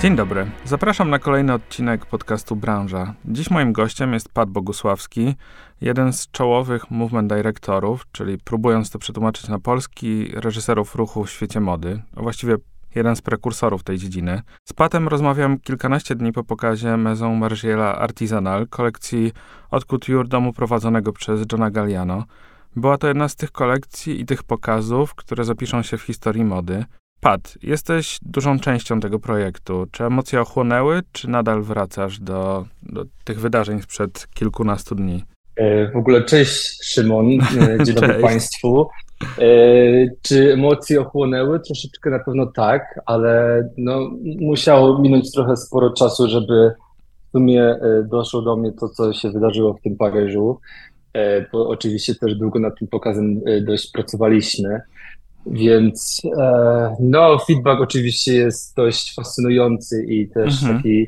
Dzień dobry. Zapraszam na kolejny odcinek podcastu Branża. Dziś moim gościem jest Pat Bogusławski, jeden z czołowych movement directorów, czyli próbując to przetłumaczyć na polski, reżyserów ruchu w świecie mody, a właściwie jeden z prekursorów tej dziedziny. Z Patem rozmawiam kilkanaście dni po pokazie Maison Margiela Artisanal, kolekcji od couture domu prowadzonego przez Johna Galliano. Była to jedna z tych kolekcji i tych pokazów, które zapiszą się w historii mody. Pat, jesteś dużą częścią tego projektu. Czy emocje ochłonęły, czy nadal wracasz do, do tych wydarzeń sprzed kilkunastu dni? E, w ogóle cześć Szymon, e, dzień dobry Państwu. E, czy emocje ochłonęły? Troszeczkę na pewno tak, ale no, musiało minąć trochę sporo czasu, żeby w sumie doszło do mnie to, co się wydarzyło w tym Paryżu, bo oczywiście też długo nad tym pokazem dość pracowaliśmy. Więc e, no, feedback oczywiście jest dość fascynujący i też mhm. taki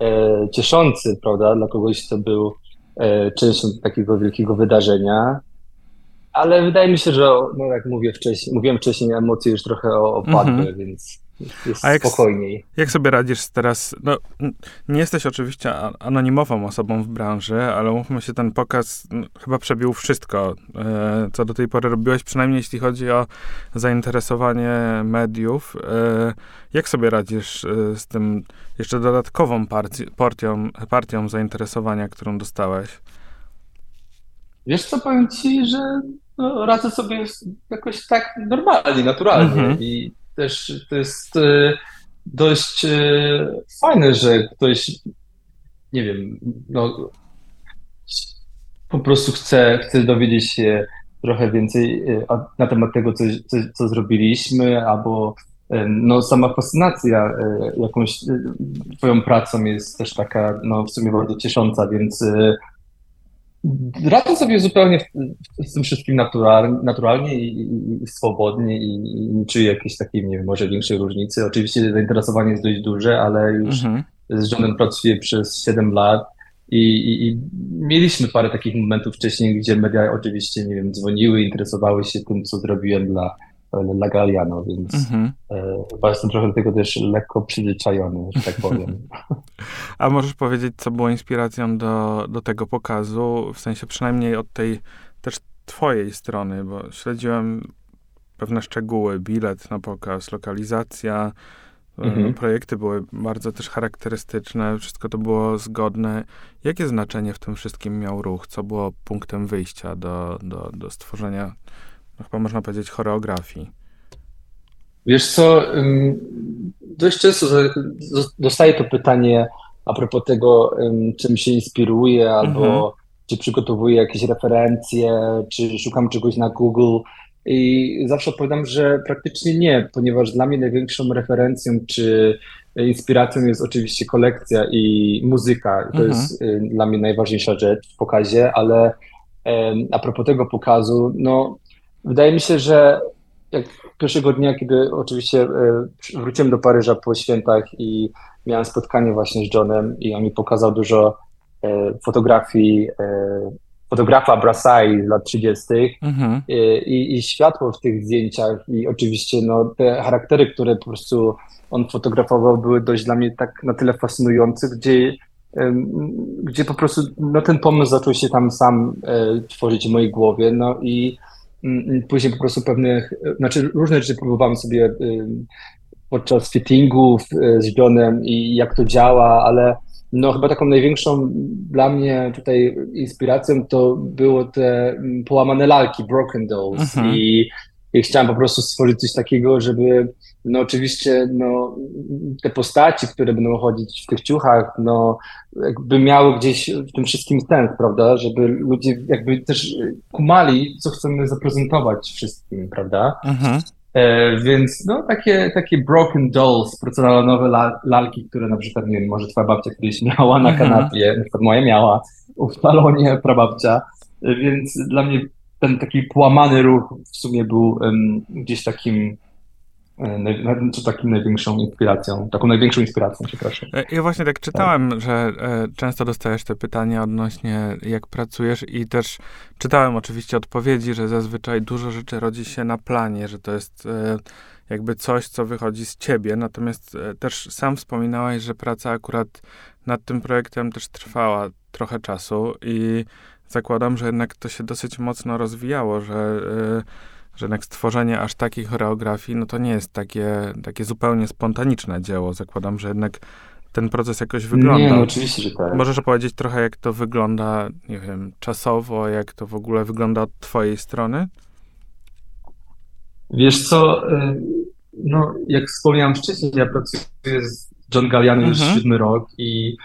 e, cieszący, prawda, dla kogoś, kto był e, częścią takiego wielkiego wydarzenia. Ale wydaje mi się, że, no, jak mówię wcześniej, mówiłem wcześniej, emocje już trochę opadły, mhm. więc jest A jak, spokojniej. Jak sobie radzisz teraz? No, nie jesteś oczywiście anonimową osobą w branży, ale mówmy się, ten pokaz no, chyba przebił wszystko, e, co do tej pory robiłeś, przynajmniej jeśli chodzi o zainteresowanie mediów. E, jak sobie radzisz e, z tym jeszcze dodatkową partią, partią zainteresowania, którą dostałeś? Wiesz co, powiem ci, że no, radzę sobie jakoś tak normalnie, naturalnie mhm. i też to jest e, dość e, fajne, że ktoś, nie wiem, no, po prostu chce, chce dowiedzieć się trochę więcej e, na temat tego, co, co, co zrobiliśmy, albo no, sama fascynacja jakąś twoją pracą jest też taka, no, w sumie bardzo ciesząca, więc Radzę sobie zupełnie z tym wszystkim naturalnie, naturalnie i, i, i swobodnie i, i nie czuję jakiejś takiej, nie wiem, może większej różnicy. Oczywiście zainteresowanie jest dość duże, ale już mhm. z Johnem pracuję przez 7 lat i, i, mieliśmy parę takich momentów wcześniej, gdzie media oczywiście, nie wiem, dzwoniły, interesowały się tym, co zrobiłem dla, dla Galiano, więc mhm. e, chyba jestem trochę do tego też lekko przyzwyczajony, że tak powiem. A możesz powiedzieć, co było inspiracją do, do tego pokazu, w sensie przynajmniej od tej też twojej strony, bo śledziłem pewne szczegóły, bilet na pokaz, lokalizacja, e, mhm. projekty były bardzo też charakterystyczne, wszystko to było zgodne. Jakie znaczenie w tym wszystkim miał ruch? Co było punktem wyjścia do, do, do stworzenia chyba można powiedzieć, choreografii? Wiesz co, dość często dostaję to pytanie a propos tego, czym się inspiruję, albo mhm. czy przygotowuję jakieś referencje, czy szukam czegoś na Google. I zawsze odpowiadam, że praktycznie nie, ponieważ dla mnie największą referencją czy inspiracją jest oczywiście kolekcja i muzyka. To mhm. jest y, dla mnie najważniejsza rzecz w pokazie, ale a propos tego pokazu, no Wydaje mi się, że jak pierwszego dnia, kiedy oczywiście e, wróciłem do Paryża po świętach i miałem spotkanie właśnie z Johnem i on mi pokazał dużo e, fotografii e, fotografa Brassai z lat 30. Mhm. I, i, światło w tych zdjęciach i oczywiście no, te charaktery, które po prostu on fotografował były dość dla mnie tak na tyle fascynujące, gdzie, gdzie po prostu no, ten pomysł zaczął się tam sam tworzyć w mojej głowie no i później po prostu pewnych, znaczy różne rzeczy próbowałem sobie podczas fittingów y, z Johnem i jak to działa, ale no chyba taką największą dla mnie tutaj inspiracją to było te mm, połamane lalki, broken dolls mhm. i, i chciałem po prostu stworzyć coś takiego, żeby no oczywiście no, te postaci, które będą chodzić w tych ciuchach, no jakby miały gdzieś w tym wszystkim sens, prawda? Żeby ludzie jakby też kumali, co chcemy zaprezentować wszystkim, prawda? Mhm. E, więc no takie, takie broken dolls, porcelanowe la, lalki, które na przykład, nie wiem, może twoja babcia kiedyś miała na mhm. kanapie, na przykład moja miała w salonie prababcia, e, więc dla mnie ten taki połamany ruch w sumie był um, gdzieś takim czy takim największą inspiracją, taką największą inspiracją, przepraszam. E, ja właśnie tak czytałem, tak. że e, często dostajesz te pytania odnośnie jak pracujesz i też czytałem oczywiście odpowiedzi, że zazwyczaj dużo rzeczy rodzi się na planie, że to jest e, jakby coś, co wychodzi z ciebie, natomiast też sam wspominałeś, że praca akurat nad tym projektem też trwała trochę czasu i zakładam, że jednak to się dosyć mocno rozwijało, że że jednak stworzenie aż takich choreografii, no to nie jest takie, takie zupełnie spontaniczne dzieło. Zakładam, że jednak ten proces jakoś wygląda. Nie, no oczywiście, że tak. Możesz opowiedzieć trochę, jak to wygląda, nie wiem, czasowo, jak to w ogóle wygląda od twojej strony? Wiesz co, y, no jak wspomniałem wcześniej, ja pracuję z John Galliano już mhm. siódmy rok i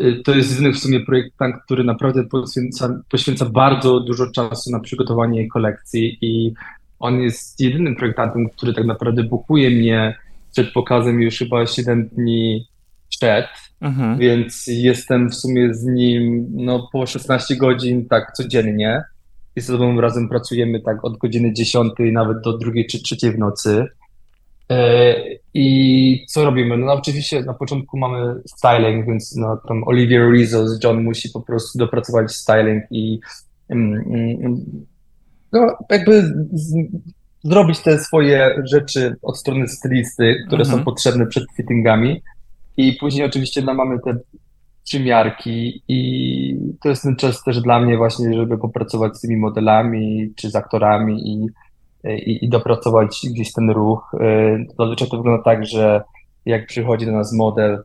y, to jest jedyny w sumie projekt, który naprawdę poświęca, poświęca bardzo dużo czasu na przygotowanie kolekcji i on jest jedynym projektantem, który tak naprawdę bukuje mnie przed pokazem już chyba 7 dni przed, mhm. więc jestem w sumie z nim no, po 16 godzin tak codziennie i z sobą razem pracujemy tak od godziny 10 nawet do drugiej czy trzeciej w nocy. E, I co robimy? No, oczywiście na początku mamy styling, więc no, tam Olivia Rizzo z John musi po prostu dopracować styling i mm, mm, no, jakby z, zrobić te swoje rzeczy od strony stylisty, które mhm. są potrzebne przed fittingami. I później oczywiście no, mamy te przymiarki i to jest ten czas też dla mnie właśnie, żeby popracować z tymi modelami czy z aktorami i, i, i dopracować gdzieś ten ruch. Y, zazwyczaj to wygląda tak, że jak przychodzi do nas model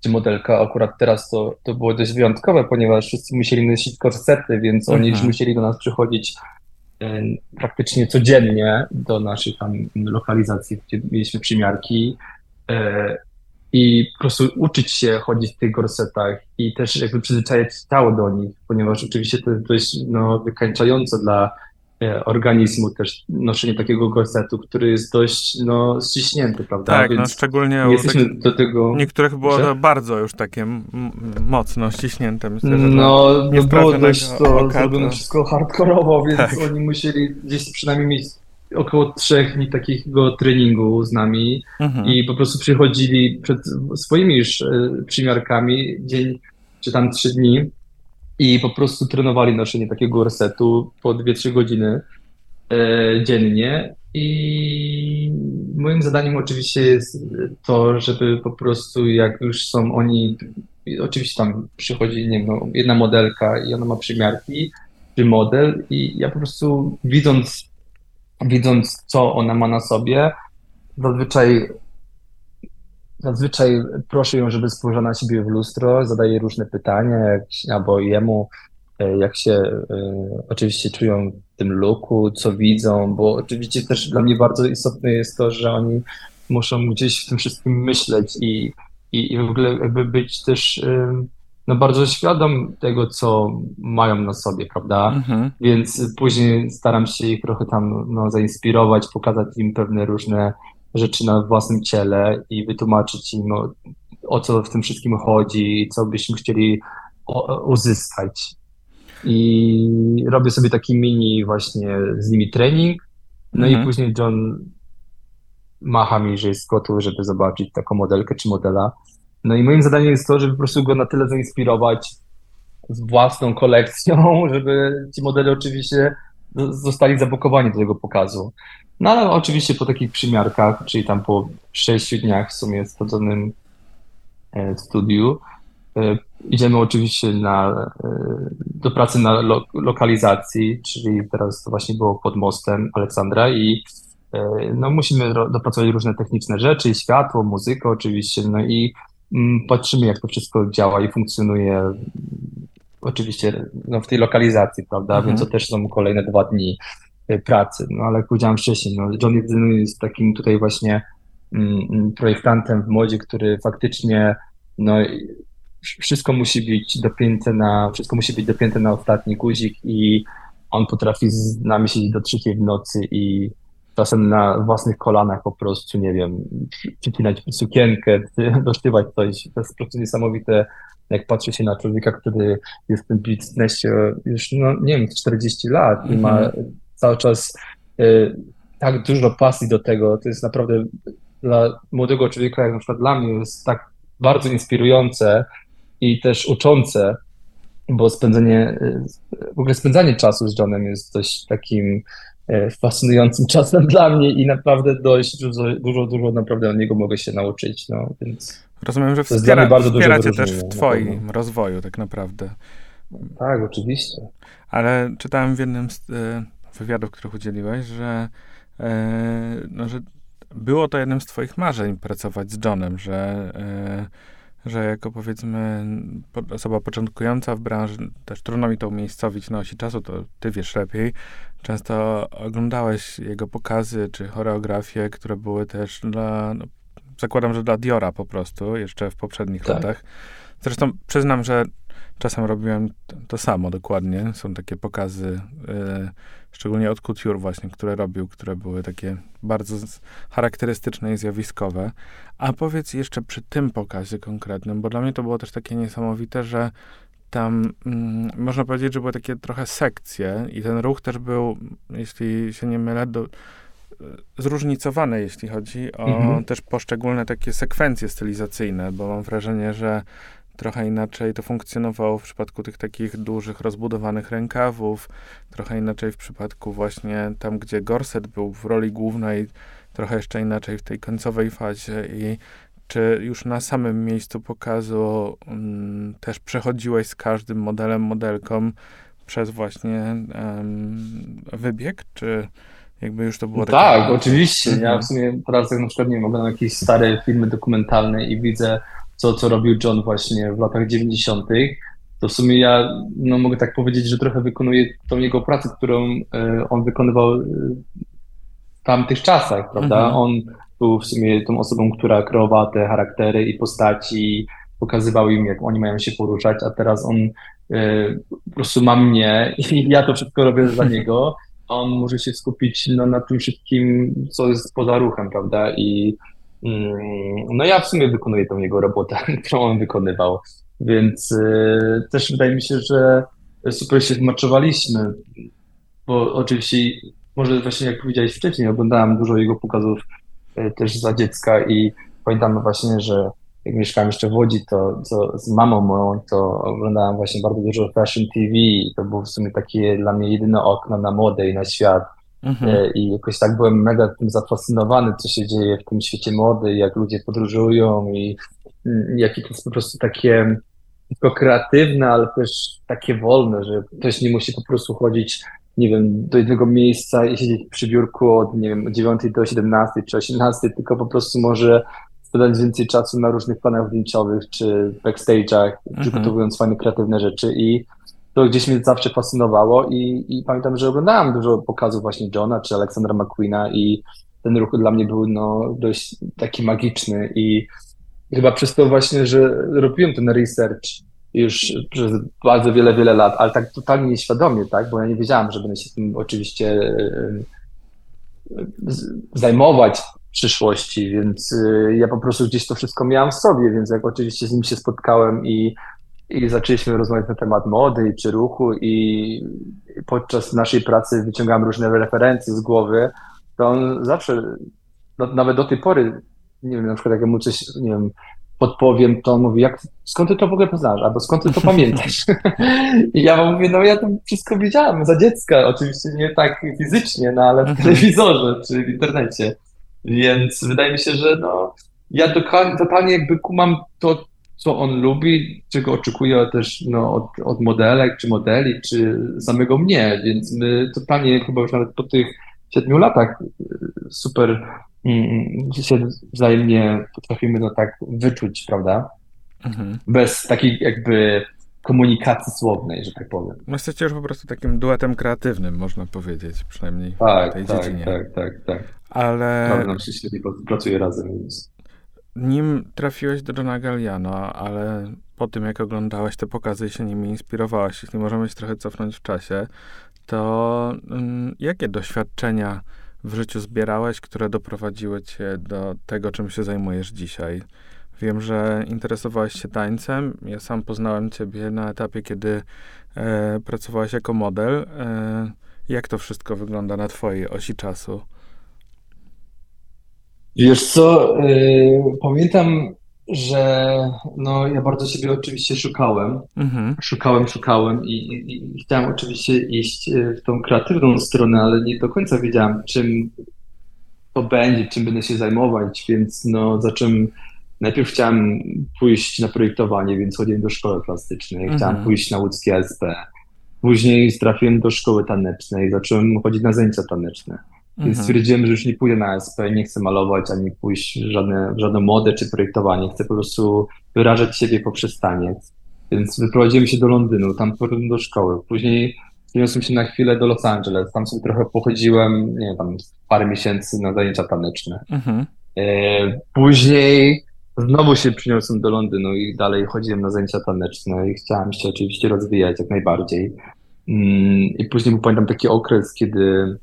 czy modelka, akurat teraz to, to było dość wyjątkowe, ponieważ wszyscy musieli nosić korsety, więc oni już mhm. musieli do nas przychodzić praktycznie codziennie do naszych tam lokalizacji, gdzie mieliśmy przymiarki y, i po prostu uczyć się chodzić w tych gorsetach i też jakby przyzwyczajać ciało do nich, ponieważ oczywiście to jest dość no, wykańczające dla e, organizmu też noszenie takiego gorsetu, który jest dość no, ściśnięty, prawda? Tak, no, Więc no szczególnie jesteśmy tak, do tego... Niektórych było to bardzo już takie mocno ściśnięte. Myślę, że no, no było dość to zrobione wszystko hardkorowo, więc tak. oni musieli gdzieś przynajmniej mieć około trzech dni takiego treningu z nami mhm. i po prostu przychodzili przed swoimi już e, przymiarkami dzień czy tam trzy dni i po prostu trenowali noszenie takiego resetu po 2-3 godziny e, dziennie. I moim zadaniem oczywiście jest to, żeby po prostu jak już są oni, oczywiście tam przychodzi nie wiem, no, jedna modelka i ona ma przymiarki, czy model i ja po prostu widząc widząc, co ona ma na sobie, zazwyczaj, zazwyczaj proszę ją, żeby spojrzała na siebie w lustro, zadaję różne pytania, albo jemu, e, jak się y, oczywiście czują w tym looku, co widzą, bo oczywiście też dla mnie bardzo istotne jest to, że oni muszą gdzieś w tym wszystkim myśleć i, i, i w ogóle jakby być też no bardzo świadom tego, co mają na sobie, prawda? Mhm. Więc później staram się ich trochę tam no, zainspirować, pokazać im pewne różne rzeczy na własnym ciele i wytłumaczyć im, o, o co w tym wszystkim chodzi i co byśmy chcieli uzyskać. I robię sobie taki mini właśnie z nimi trening, no mhm. i później John macha mi, że jest gotów, żeby zobaczyć taką modelkę czy modela. No i moim zadaniem jest to, żeby po prostu go na tyle zainspirować z własną kolekcją, żeby ci modele oczywiście zostali zabukowani do tego pokazu. No ale oczywiście po takich przymiarkach, czyli tam po sześciu dniach w sumie spędzonym e, w studiu, e, idziemy oczywiście na, e, do pracy na lo, lokalizacji, czyli teraz to właśnie było pod mostem Aleksandra i no, musimy dopracować różne techniczne rzeczy, światło, muzykę oczywiście, no i Mm, patrzymy, jak to wszystko działa i funkcjonuje. Oczywiście no, w tej lokalizacji, prawda? Mhm. Więc to też są kolejne dwa dni pracy. No ale jak powiedziałem wcześniej, no, John jest takim tutaj właśnie mm, mm, projektantem w modzie, który faktycznie no, wszystko musi być dopięte na, wszystko musi być dopięte na ostatni guzik i on potrafi z nami siedzieć do trzeciej w nocy i czasem na własnych kolanach po prostu, nie wiem, przycinać sukienkę, dosztywać coś. To jest po prostu niesamowite, jak patrzy się na człowieka, który jest w tym biznesie już, no nie wiem, 40 lat i ma mhm. Cały czas y, tak dużo pasji do tego. To jest naprawdę dla młodego człowieka, jak na przykład dla mnie, jest tak bardzo inspirujące i też uczące, bo spędzenie, w ogóle spędzanie czasu z Johnem jest dość takim e, fascynującym czasem dla mnie i naprawdę dość dużo, dużo, dużo naprawdę od niego mogę się nauczyć, no, więc... Rozumiem, że wspiera, bardzo wspiera cię też w twoim rozwoju tak naprawdę. Tak, oczywiście. Ale czytałem w jednym z wywiadów, których udzieliłeś, że, e, no, że było to jednym z twoich marzeń pracować z Johnem, że że jako powiedzmy osoba początkująca w branży, też trudno mi to umiejscowić na osi czasu, to ty wiesz lepiej. Często oglądałeś jego pokazy czy choreografie, które były też dla, no, zakładam, że dla Diora po prostu, jeszcze w poprzednich tak. latach. Zresztą przyznam, że czasem robiłem to samo dokładnie. Są takie pokazy, y, szczególnie od Couture właśnie, które robił, które były takie bardzo charakterystyczne i zjawiskowe. A powiedz jeszcze przy tym pokazie konkretnym, bo dla mnie to było też takie niesamowite, że tam mm, można powiedzieć, że były takie trochę sekcje i ten ruch też był, jeśli się nie mylę, do, zróżnicowane, jeśli chodzi o mhm. też poszczególne takie sekwencje stylizacyjne, bo mam wrażenie, że trochę inaczej to funkcjonowało w przypadku tych takich dużych, rozbudowanych rękawów, trochę inaczej w przypadku właśnie tam, gdzie gorset był w roli głównej, trochę jeszcze inaczej w tej końcowej fazie i czy już na samym miejscu pokazu um, też przechodziłeś z każdym modelem, modelką przez właśnie um, wybieg, czy jakby już to było takie... Tak, oczywiście. Ja mhm. w sumie teraz jak na przykład nie wiem, oglądam jakieś stare filmy dokumentalne i widzę to, co robił John właśnie w latach 90., to w sumie ja no, mogę tak powiedzieć, że trochę wykonuję tą jego pracę, którą y, on wykonywał y, w tamtych czasach, prawda? Mhm. On był w sumie tą osobą, która kreowała te charaktery i postaci, pokazywał im, jak oni mają się poruszać, a teraz on y, po prostu ma mnie i ja to wszystko robię za niego. On może się skupić no, na tym wszystkim, co jest poza ruchem, prawda? I no ja w sumie wykonuję tą jego robotę, którą on wykonywał, więc y, też wydaje mi się, że super się zmaczowaliśmy, bo oczywiście, może właśnie jak powiedziałeś wcześniej, oglądałem dużo jego pokazów y, też za dziecka i pamiętam właśnie, że jak mieszkałem jeszcze w Łodzi, to, to z mamą moją, to oglądałem właśnie bardzo dużo Fashion TV i to było w sumie takie dla mnie jedyne okno na modę i na świat. Mhm. E, I jakoś tak byłem mega tym zafascynowany, co się dzieje w tym świecie mody, jak ludzie podróżują i mm, jakie to jest po prostu takie tylko kreatywne, ale też takie wolne, że ktoś nie musi po prostu chodzić, nie wiem, do jednego miejsca i siedzieć przy biurku od, nie wiem, 9 do 17 czy 18, tylko po prostu może spędzać więcej czasu na różnych planach zdjęciowych czy backstage'ach, mhm. przygotowując fajne, kreatywne rzeczy i to gdzieś mnie zawsze fascynowało i, i pamiętam, że oglądałem dużo pokazów właśnie Johna czy Aleksandra McQueena i ten ruch dla mnie był no, dość taki magiczny i chyba przez to właśnie, że robiłem ten research już przez bardzo wiele, wiele lat, ale tak totalnie nieświadomie, tak, bo ja nie wiedziałem, że będę się tym oczywiście zajmować przyszłości, więc y, ja po prostu gdzieś to wszystko miałem w sobie, więc jak oczywiście z nim się spotkałem i, i zaczęliśmy rozmawiać na temat mody czy ruchu i podczas naszej pracy wyciągałem różne referencje z głowy, to on zawsze, no, nawet do tej pory, nie wiem, na przykład jak mu coś, nie wiem, podpowiem, to on mówi, jak, skąd ty to w ogóle poznasz, albo skąd ty to pamiętasz? I ja mu mówię, no ja to wszystko widziałem za dziecka, oczywiście nie tak fizycznie, no ale w mhm. telewizorze czy w internecie. Więc wydaje mi się, że no, ja totalnie jakby kumam to, co on lubi, czego oczekuje też no, od, od modelek, czy modeli, czy samego mnie, więc my totalnie chyba już nawet po tych siedmiu latach super mm, się wzajemnie potrafimy no tak wyczuć, prawda? Mhm. Bez takiej jakby komunikacji słownej, że tak powiem. No jesteście już po prostu takim duetem kreatywnym, można powiedzieć, przynajmniej tak, w tej tak, dziedzinie. Tak, tak, tak. Ale... Naprawdę nam się świetnie pracuje razem, więc... Nim trafiłeś do Johna Galliano, ale po tym, jak oglądałeś te pokazy i się nimi inspirowałaś, jeśli możemy się trochę cofnąć w czasie, to um, jakie doświadczenia w życiu zbierałeś, które doprowadziły cię do tego, czym się zajmujesz dzisiaj? Wiem, że interesowałeś się tańcem. Ja sam poznałem ciebie na etapie, kiedy e, pracowałeś jako model. E, jak to wszystko wygląda na twojej osi czasu? Wiesz co, yy, pamiętam, że no, ja bardzo siebie oczywiście szukałem. Mhm. Szukałem, szukałem i, i, i, chciałem oczywiście iść y, w tą kreatywną stronę, ale nie do końca wiedziałem, czym to będzie, czym będę się zajmować, więc no, zacząłem najpierw chciałem pójść na projektowanie, więc chodziłem do szkoły plastycznej, mhm. chciałem pójść na łódzkie SP. Później trafiłem do szkoły tanecznej, zacząłem chodzić na zajęcia taneczne. Więc mhm. stwierdziłem, że już nie pójdę na SP, nie chcę malować, ani pójść w żadne, w żadne modę czy projektowanie. Chcę po prostu wyrażać siebie poprzez taniec. Więc wyprowadziłem się do Londynu, tam poszedłem do szkoły. Później przeniosłem się na chwilę do Los Angeles. Tam sobie trochę pochodziłem, nie wiem, tam parę miesięcy na zajęcia taneczne. Mhm. E, później znowu się przyniosłem do Londynu i dalej chodziłem na zajęcia taneczne i chciałem się oczywiście rozwijać jak najbardziej. Mm, I później pamiętam taki okres, kiedy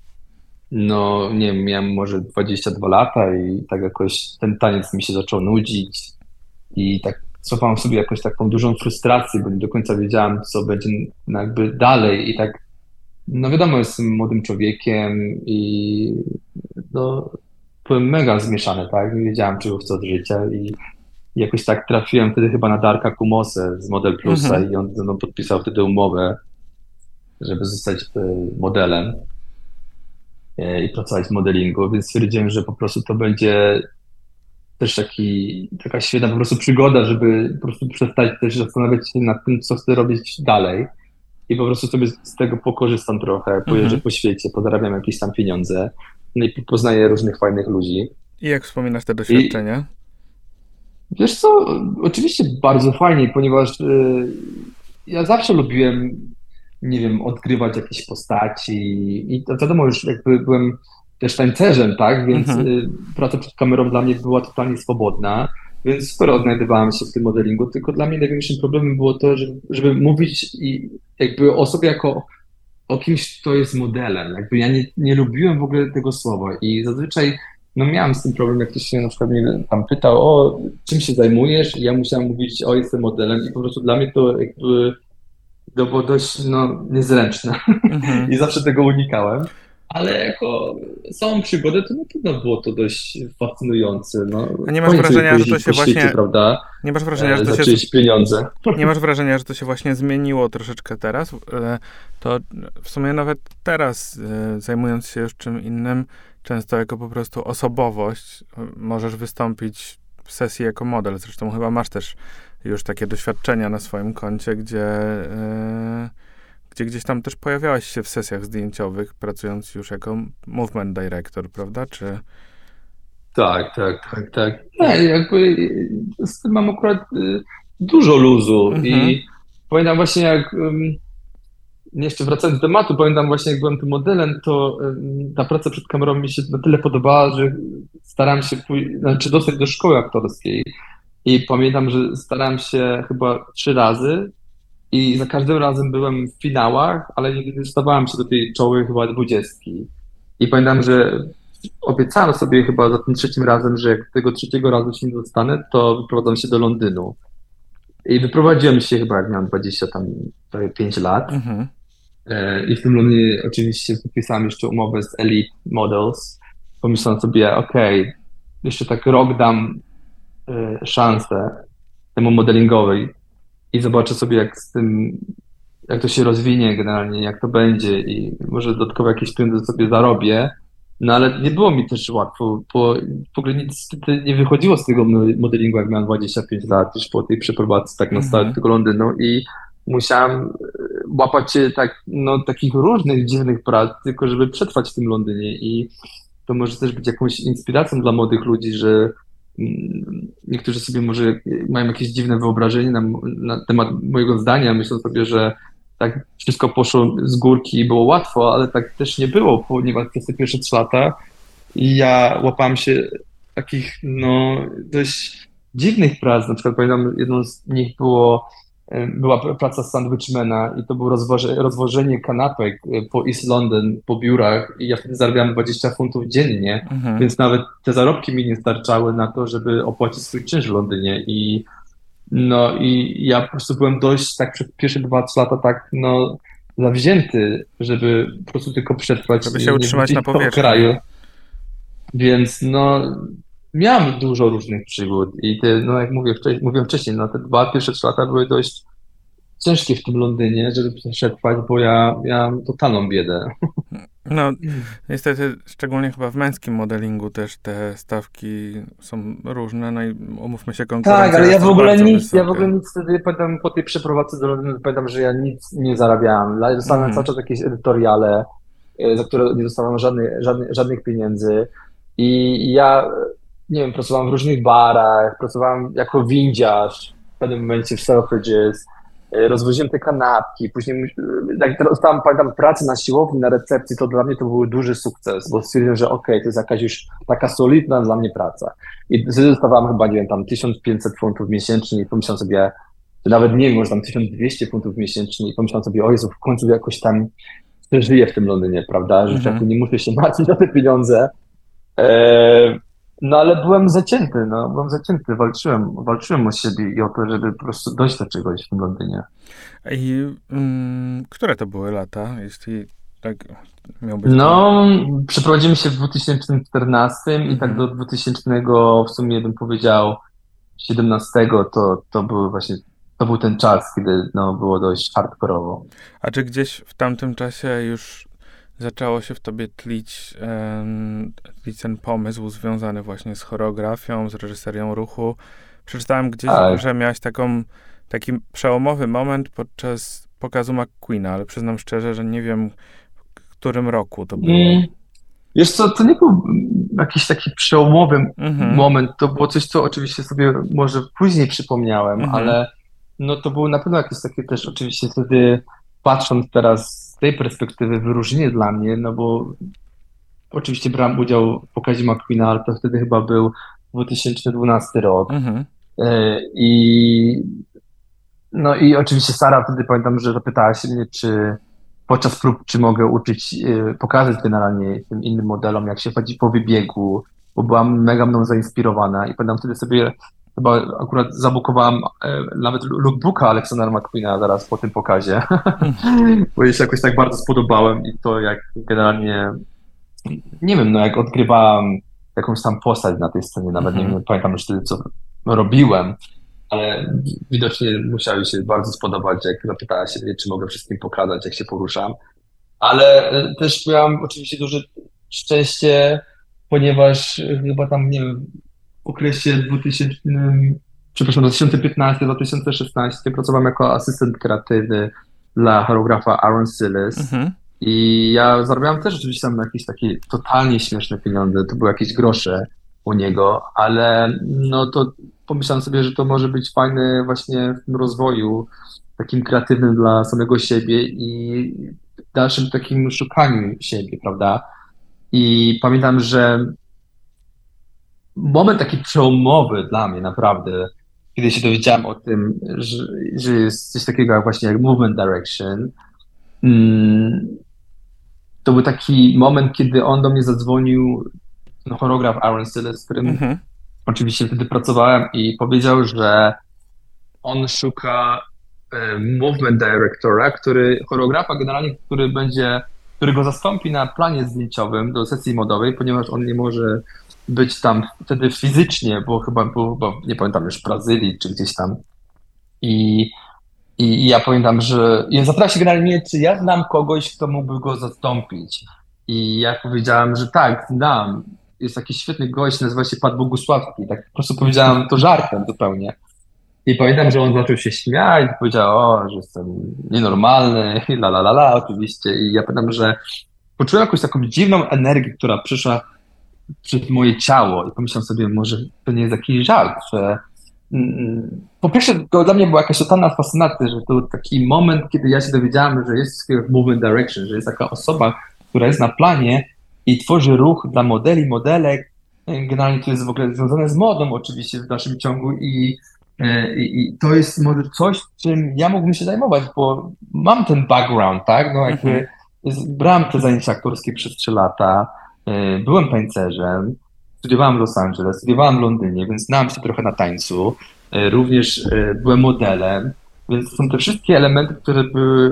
no nie wiem, miałem może 22 lata i tak jakoś ten taniec mi się zaczął nudzić i tak cofałem sobie jakoś taką dużą frustrację, bo nie do końca wiedziałem, co będzie jakby dalej i tak, no wiadomo, jestem młodym człowiekiem i no, byłem mega zmieszany, tak, nie wiedziałem, czego chcę od życia i jakoś tak trafiłem wtedy chyba na Darka Kumosę z Model Plusa mhm. i on ze mną podpisał wtedy umowę, żeby zostać e, modelem. E, i pracować w modelingu, więc stwierdziłem, że po prostu to będzie też taki, taka świetna po prostu przygoda, żeby po prostu przestać też zastanawiać się nad tym, co chcę robić dalej i po prostu sobie z tego pokorzystam trochę, pojeżdżę mhm. po świecie, pozarabiam jakieś tam pieniądze no i poznaję różnych fajnych ludzi. I jak wspominasz te doświadczenia? I, wiesz co, oczywiście bardzo fajnie, ponieważ y, ja zawsze lubiłem nie wiem, odgrywać jakieś postaci. I to wiadomo, już jakby byłem też tańcerzem, tak, więc mhm. Y, praca przed kamerą dla mnie była totalnie swobodna, więc sporo odnajdywałem się w tym modelingu, tylko dla mnie największym problemem było to, żeby, żeby mówić i jakby o sobie jako o kimś, kto jest modelem, jakby ja nie, nie lubiłem w ogóle tego słowa. I zazwyczaj no miałem z tym problem, jak ktoś się na przykład mnie tam pytał, o czym się zajmujesz? I ja musiałem mówić, o jestem modelem. I po prostu dla mnie to jakby to było dość no, niezręczne mhm. i zawsze tego unikałem. Ale jako samą przygodę, to na pewno było to dość fascynujące. No, A nie masz wrażenia, że to się właśnie. Świecie, prawda? Nie masz wrażenia, że to się. pieniądze. Nie masz wrażenia, że to się właśnie zmieniło troszeczkę teraz? E, to w sumie nawet teraz, e, zajmując się już czym innym, często jako po prostu osobowość, e, możesz wystąpić w sesji jako model. Zresztą chyba masz też już takie doświadczenia na swoim koncie, gdzie, yy, gdzie gdzieś tam też pojawiałeś się w sesjach zdjęciowych, pracując już jako movement director, prawda? Czy... Tak, tak, tak, tak. Nie, jakby z tym mam akurat y, dużo luzu mhm. i pamiętam właśnie jak jeszcze wracając do tematu, pamiętam właśnie jak byłem tym modelem, to ta praca przed kamerą mi się na tyle podobała, że starałem się pójść, znaczy dostać do szkoły aktorskiej i pamiętam, że starałem się chyba trzy razy i za każdym razem byłem w finałach, ale nigdy nie dostawałem się do tej czoły chyba dwudziestki. I pamiętam, że obiecałem sobie chyba za tym trzecim razem, że jak tego trzeciego razu się nie dostanę, to wyprowadzam się do Londynu. I wyprowadziłem się chyba, jak miałem 20 tam prawie 5 lat. Mhm. E, I w tym Londynie oczywiście podpisałem jeszcze umowę z Elite Models. Pomyślałem sobie, okej, okay, jeszcze tak rok dam szansę temu modelingowej i zobaczę sobie, jak z tym, jak to się rozwinie generalnie, jak to będzie i może dodatkowo jakieś pieniądze sobie zarobię. No ale nie było mi też łatwo, bo w ogóle nic nie wychodziło z tego modelingu, jak miałem 25 lat, już po tej przeprowadzce tak na stałe do tego Londynu i musiałem y, łapać się tak, no, takich różnych dziwnych prac, tylko żeby przetrwać w tym Londynie i to może też być jakąś inspiracją dla młodych ludzi, że niektórzy sobie może mają jakieś dziwne wyobrażenie na, na temat mojego zdania, myślą sobie, że tak wszystko poszło z górki i było łatwo, ale tak też nie było, ponieważ przez te pierwsze trzy lata ja łapałem się takich no dość dziwnych prac, na przykład pamiętam jedną z nich było była praca sandwichmana i to było rozwoże, rozwożenie kanapek e, po East London, po biurach i ja wtedy zarabiałem 20 funtów dziennie, mhm. więc nawet te zarobki mi nie starczały na to, żeby opłacić swój czynsz w Londynie i no i ja po prostu byłem dość tak przez pierwsze 2-3 lata tak no zawzięty, żeby po prostu tylko przetrwać. Żeby się utrzymać na powierzchni. Kraju. Więc no miałem dużo różnych przygód i te, no jak mówię, wcześniej, mówiłem wcześniej, no te dwa pierwsze trzy lata były dość ciężkie w tym Londynie, żeby przetrwać, bo ja miałem totalną biedę. No, niestety, szczególnie chyba w męskim modelingu też te stawki są różne, no i umówmy się, konkurencja Tak, ale ja w ogóle nic, wysoka. ja w ogóle nic wtedy, pamiętam, po tej przeprowadzce do Londynu, pamiętam, że ja nic nie zarabiałem. Dostałem Mhm. cały czas jakieś edytoriale, e, za które nie dostałem żadnych, żadnych, żadnych pieniędzy i ja, nie wiem, pracowałem w różnych barach, pracowałem jako windziarz w pewnym momencie w Selfridges, e, rozwoziłem te kanapki, później e, jak dostałem, pamiętam, pracę na siłowni, na recepcji, to dla mnie to był duży sukces, bo stwierdziłem, że okej, to jest jakaś już taka solidna dla mnie praca. I wtedy dostawałem chyba, nie wiem, tam 1500 funtów miesięcznie i pomyślałem sobie, czy nawet nie wiem, może tam 1200 funtów miesięcznie i pomyślałem sobie, o Jezu, w końcu jakoś tam żyję w tym Londynie, prawda, że Mhm. nie muszę się martwić o te pieniądze. E, no ale byłem zacięty, no, byłem zacięty, walczyłem, walczyłem o siebie i o to, żeby po prostu dojść do czegoś w tym Londynie. I mm, które to były lata, jeśli tak miał być? No, przeprowadzimy się w 2014 i tak Mhm. do 2000 w sumie bym powiedział 17 to, to był właśnie, to był ten czas, kiedy no, było dość hardkorowo. A czy gdzieś w tamtym czasie już zaczęło się w tobie tlić, tlić ten pomysł związany właśnie z choreografią, z reżyserią ruchu? Przeczytałem gdzieś, Tak. że miałeś taką, taki przełomowy moment podczas pokazu McQueena, ale przyznam szczerze, że nie wiem, w którym roku to było. Mm. Wiesz co, to nie był jakiś taki przełomowy Mhm. moment, to było coś, co oczywiście sobie może później przypomniałem, Mhm. ale no to było na pewno jakieś takie też oczywiście wtedy, patrząc teraz tej perspektywy, wyróżnienie dla mnie, no bo oczywiście brałem udział w pokazie McQueena, ale to wtedy chyba był 2012 rok. Mhm. E, I no i oczywiście Sara wtedy pamiętam, że zapytała się mnie, czy podczas prób, czy mogę uczyć, e, pokazać generalnie tym innym modelom, jak się chodzi po wybiegu, bo byłam mega mną zainspirowana i pamiętam wtedy sobie chyba akurat zabukowałam e, nawet lookbooka Aleksandra McQueena zaraz po tym pokazie, bo jej się jakoś tak bardzo spodobałem i to jak generalnie, nie wiem, no jak odgrywałam jakąś tam postać na tej scenie, nawet nie Mhm. pamiętam już wtedy, co robiłem, ale widocznie musiały się bardzo spodobać, jak zapytała się czy mogę wszystkim pokazać, jak się poruszam. Ale e, też miałam oczywiście duże szczęście, ponieważ chyba tam, nie wiem, okresie 2000, przepraszam, 2015-2016 pracowałem jako asystent kreatywny dla choreografa Aaron Sillis. Mhm. I ja zarabiałem też oczywiście tam jakieś takie totalnie śmieszne pieniądze, to były jakieś grosze u niego, ale no to pomyślałem sobie, że to może być fajne właśnie w tym rozwoju takim kreatywnym dla samego siebie i w dalszym takim szukaniu siebie, prawda? I pamiętam, że moment taki przełomowy dla mnie naprawdę, kiedy się dowiedziałem o tym, że, że jest coś takiego jak właśnie jak movement direction, mm, to był taki moment, kiedy on do mnie zadzwonił, no, choreograf Aaron Sillis, z którym Mhm. oczywiście wtedy pracowałem i powiedział, że on szuka e, movement directora, który, choreografa generalnie, który będzie, który go zastąpi na planie zdjęciowym do sesji modowej, ponieważ on nie może być tam wtedy fizycznie, bo chyba był, chyba, nie pamiętam już w Brazylii czy gdzieś tam. I, i, i ja pamiętam, że ja zapytał się generalnie, czy ja znam kogoś, kto mógłby go zastąpić. I ja powiedziałem, że tak, znam. Jest taki świetny gość, nazywa się Pat Bogusławski. Tak po prostu powiedziałem to żartem zupełnie. I pamiętam, że on zaczął się śmiać, powiedział, o, że jestem nienormalny, la la la la, oczywiście. I ja pamiętam, że poczułem jakąś taką dziwną energię, która przyszła przez moje ciało i pomyślałem sobie, może to nie jest jakiś żart, że mm, po pierwsze, to dla mnie była jakaś totalna fascynacja, że to był taki moment, kiedy ja się dowiedziałem, że jest movement direction, że jest taka osoba, która jest na planie i tworzy ruch dla modeli, modelek. Generalnie to jest w ogóle związane z modą oczywiście w dalszym ciągu i, e, i, i to jest może coś, czym ja mógłbym się zajmować, bo mam ten background, tak? No jakby Mhm. brałem te zajęcia aktorskie przez trzy lata, e, byłem tańcerzem, studiowałem w Los Angeles, studiowałem w Londynie, więc znałem się trochę na tańcu, e, również e, byłem modelem, więc są te wszystkie elementy, które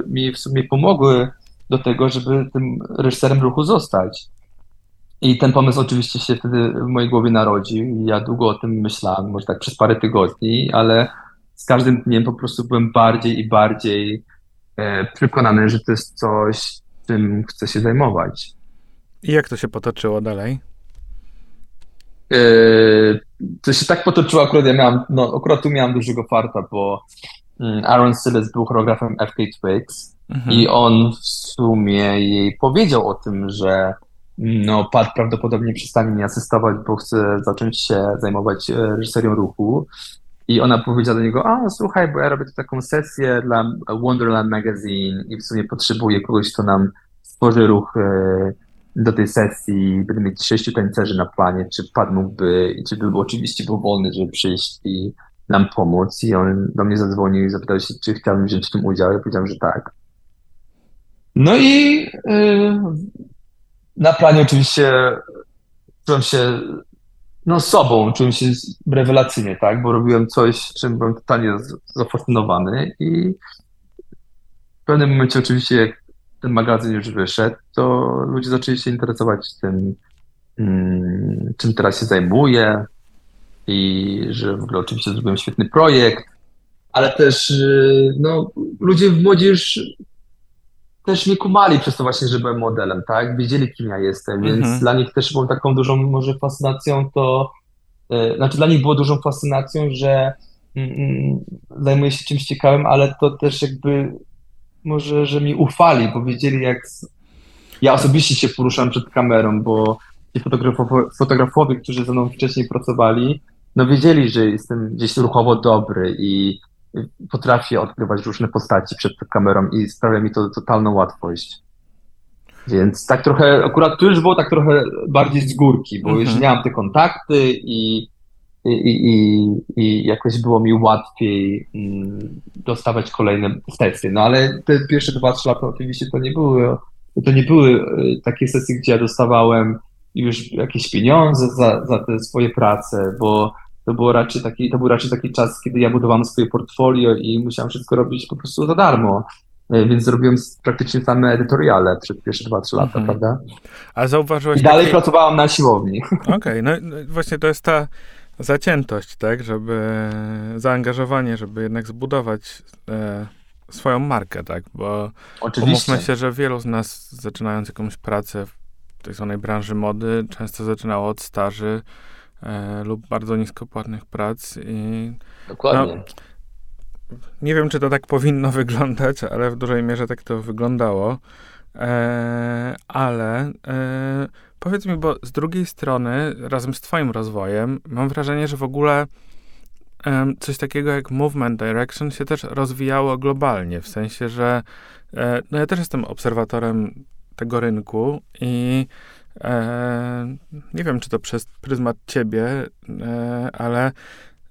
mi w sumie pomogły do tego, żeby tym reżyserem ruchu zostać. I ten pomysł oczywiście się wtedy w mojej głowie narodził. Ja długo o tym myślałem, może tak przez parę tygodni, ale z każdym dniem po prostu byłem bardziej i bardziej e, przekonany, że to jest coś, czym chcę się zajmować. I jak to się potoczyło dalej? E, to się tak potoczyło, akurat ja miałem, no akurat tu miałem dużego farta, bo mm, Aaron Silles był choreografem FK Twigs mhm. i on w sumie jej powiedział o tym, że no, Pat prawdopodobnie przestanie mi asystować, bo chce zacząć się zajmować e, reżyserią ruchu. I ona powiedziała do niego, a słuchaj, bo ja robię tu taką sesję dla Wonderland Magazine i w sumie potrzebuję kogoś, kto nam stworzy ruch e, do tej sesji. Będę mieć sześciu tańcerzy na planie, czy Pat mógłby, czy był oczywiście był wolny, żeby przyjść i nam pomóc. I on do mnie zadzwonił i zapytał się, czy chciałbym wziąć w tym udział. Ja powiedziałem, że tak. No i yy, na planie oczywiście czułem się no sobą, czułem się rewelacyjnie, tak, bo robiłem coś, czym byłem totalnie zafascynowany i w pewnym momencie oczywiście jak ten magazyn już wyszedł, to ludzie zaczęli się interesować tym, mm, czym teraz się zajmuję i że w ogóle oczywiście zrobiłem świetny projekt, ale też y, no, ludzie w młodzież też mnie kumali przez to właśnie, że byłem modelem, tak? Wiedzieli, kim ja jestem, więc mhm. dla nich też było taką dużą może fascynacją to, yy, znaczy dla nich było dużą fascynacją, że yy, zajmuję się czymś ciekawym, ale to też jakby może, że mi ufali, bo wiedzieli jak ja osobiście się poruszam przed kamerą, bo ci fotografowie, fotografowie, którzy ze mną wcześniej pracowali, no wiedzieli, że jestem gdzieś ruchowo dobry i potrafię odgrywać różne postaci przed kamerą i sprawia mi to totalną łatwość. Więc tak trochę, akurat tu już było tak trochę bardziej z górki, bo już mhm. miałem te kontakty i, i, i, i jakoś było mi łatwiej mm, dostawać kolejne sesje. No ale te pierwsze dwa, trzy lata oczywiście to nie były, to nie były y, takie sesje, gdzie ja dostawałem już jakieś pieniądze za, za te swoje prace, bo to, było raczej taki, to był raczej taki czas, kiedy ja budowałem swoje portfolio i musiałem wszystko robić po prostu za darmo. E, więc zrobiłem praktycznie same edytoriale przez pierwsze 2-3 lata, mhm. prawda? A zauważyłeś. I dalej taki... pracowałam na siłowni. Okej, okay, no, no właśnie to jest ta zaciętość, tak, żeby zaangażowanie, żeby jednak zbudować e, swoją markę, tak, bo Oczywiście. umówmy się, że wielu z nas zaczynając jakąś pracę w tej zwanej branży mody, często zaczynało od staży, e, lub bardzo niskopłatnych prac i Dokładnie. No, nie wiem, czy to tak powinno wyglądać, ale w dużej mierze tak to wyglądało. E, ale e, powiedz mi, bo z drugiej strony, razem z Twoim rozwojem, mam wrażenie, że w ogóle e, coś takiego jak movement direction się też rozwijało globalnie. W sensie, że e, no ja też jestem obserwatorem tego rynku i E, nie wiem, czy to przez pryzmat ciebie, e, ale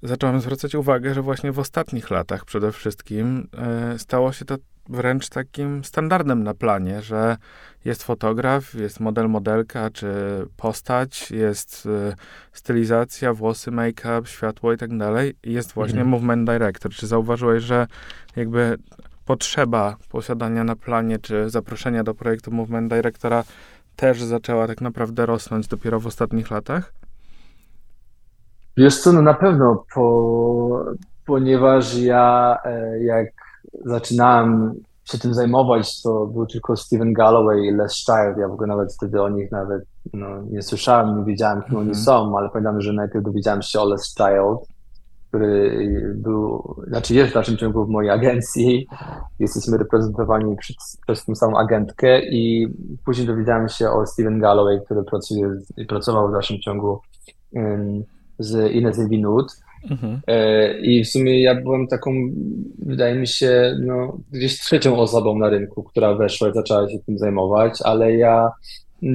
zacząłem zwracać uwagę, że właśnie w ostatnich latach przede wszystkim stało się to wręcz takim standardem na planie, że jest fotograf, jest model, modelka, czy postać, jest stylizacja, włosy, make-up, światło i tak dalej. I jest właśnie mhm. movement director. Czy zauważyłeś, że jakby potrzeba posiadania na planie, czy zaproszenia do projektu movement directora też zaczęła tak naprawdę rosnąć dopiero w ostatnich latach? Wiesz co, no na pewno, po, ponieważ ja e, jak zaczynałem się tym zajmować, to był tylko Stephen Galloway i Les Child. Ja w ogóle nawet wtedy o nich nawet no, nie słyszałem, nie wiedziałem, kim mm -hmm. oni mhm. są, ale pamiętam, że najpierw dowiedziałem się o Les Child który był, znaczy jest w dalszym ciągu w mojej agencji. Jesteśmy reprezentowani przez, przez tą samą agentkę i później dowiedziałem się o Steven Galloway, który pracuje, pracował w dalszym ciągu um, z Ines Winut. Mhm. E, I w sumie ja byłem taką, wydaje mi się, no, gdzieś trzecią osobą na rynku, która weszła i zaczęła się tym zajmować, ale ja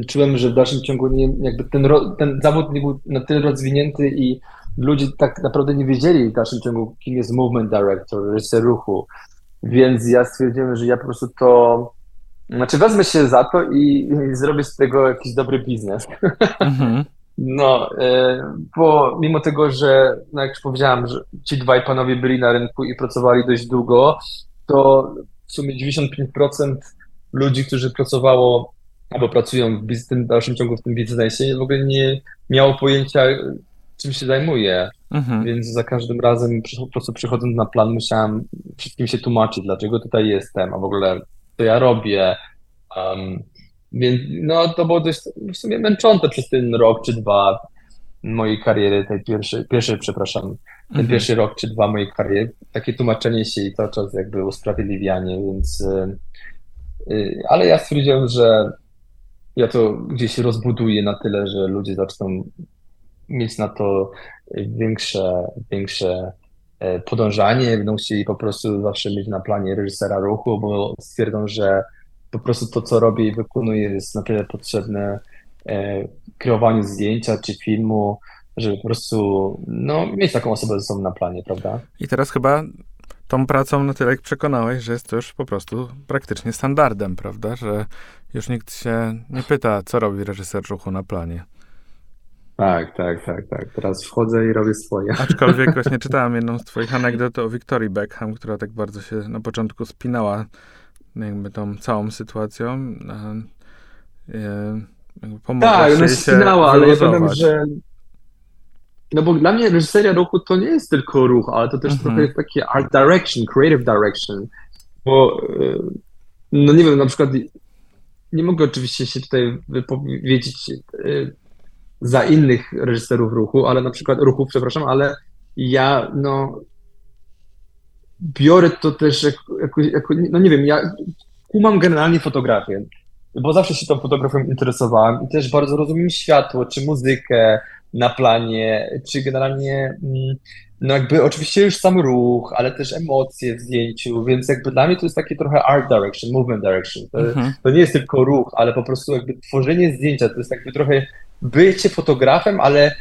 czułem, że w dalszym ciągu nie, jakby ten, ten zawód nie był na tyle rozwinięty i ludzie tak naprawdę nie wiedzieli w dalszym ciągu, kim jest movement director, reżyser ruchu. Więc ja stwierdziłem, że ja po prostu to, znaczy wezmę się za to i, i zrobię z tego jakiś dobry biznes. Mhm. No, e, bo mimo tego, że, no jak już powiedziałem, że ci dwaj panowie byli na rynku i pracowali dość długo, to w sumie 95% ludzi, którzy pracowało albo pracują w, tym dalszym ciągu w tym biznesie, w ogóle nie miało pojęcia, czym się zajmuje. Mhm. Więc za każdym razem po prostu przychodząc na plan musiałem wszystkim się tłumaczyć, dlaczego tutaj jestem, a w ogóle co ja robię. Um, więc no to było dość w sumie męczące przez ten rok czy dwa mojej kariery, tej pierwszej, pierwszej, przepraszam, ten Mhm. pierwszy rok czy dwa mojej kariery, takie tłumaczenie się i cały czas jakby usprawiedliwianie, więc y, y, ale ja stwierdziłem, że ja to gdzieś rozbuduję na tyle, że ludzie zaczną mieć na to większe, większe e, podążanie, będą chcieli po prostu zawsze mieć na planie reżysera ruchu, bo stwierdzą, że po prostu to, co robię i wykonuję, jest na tyle potrzebne e, kreowaniu zdjęcia czy filmu, żeby po prostu no, mieć taką osobę ze sobą na planie, prawda? I teraz chyba tą pracą na tyle jak przekonałeś, że jest to już po prostu praktycznie standardem, prawda? Że już nikt się nie pyta, co robi reżyser ruchu na planie. Tak, tak, tak, tak. Teraz wchodzę i robię swoje. Aczkolwiek właśnie czytałem jedną z twoich anegdot o Victorii Beckham, która tak bardzo się na początku spinała jakby tą całą sytuacją. e, e, jakby pomogłaś Tak, ona się ale ja powiem, że no bo dla mnie reżyseria ruchu to nie jest tylko ruch, ale to też Mhm. trochę jest takie art direction, creative direction, bo y, no nie wiem, na przykład nie mogę oczywiście się tutaj wypowiedzieć y, za innych reżyserów ruchu, ale na przykład ruchu, przepraszam, ale ja no biorę to też jako, jako, jako no nie wiem, ja kumam generalnie fotografię, bo zawsze się tą fotografią interesowałem i też bardzo rozumiem światło, czy muzykę na planie, czy generalnie mm, no jakby oczywiście już sam ruch, ale też emocje w zdjęciu, więc jakby dla mnie to jest takie trochę art direction, movement direction. To, Mhm. to nie jest tylko ruch, ale po prostu jakby tworzenie zdjęcia, to jest jakby trochę bycie fotografem, ale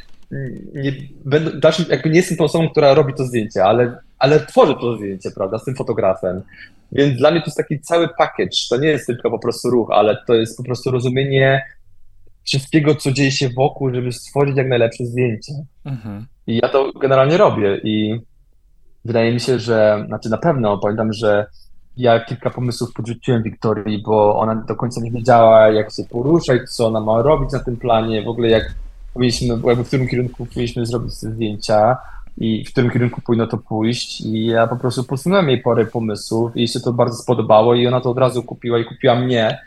nie, będę, dalszym, jakby nie jestem tą osobą, która robi to zdjęcie, ale, ale tworzę to zdjęcie, prawda, z tym fotografem. Więc dla mnie to jest taki cały package. To nie jest tylko po prostu ruch, ale to jest po prostu rozumienie wszystkiego, co dzieje się wokół, żeby stworzyć jak najlepsze zdjęcie. Mhm. I ja to generalnie robię i wydaje mi się, że, znaczy na pewno pamiętam, że ja kilka pomysłów podrzuciłem Wiktorii, bo ona do końca nie wiedziała, jak się poruszać, co ona ma robić na tym planie, w ogóle jak powinniśmy, jakby w którym kierunku powinniśmy zrobić te zdjęcia i w którym kierunku powinno to pójść. I ja po prostu posunąłem jej parę pomysłów i jej się to bardzo spodobało i ona to od razu kupiła i kupiła mnie.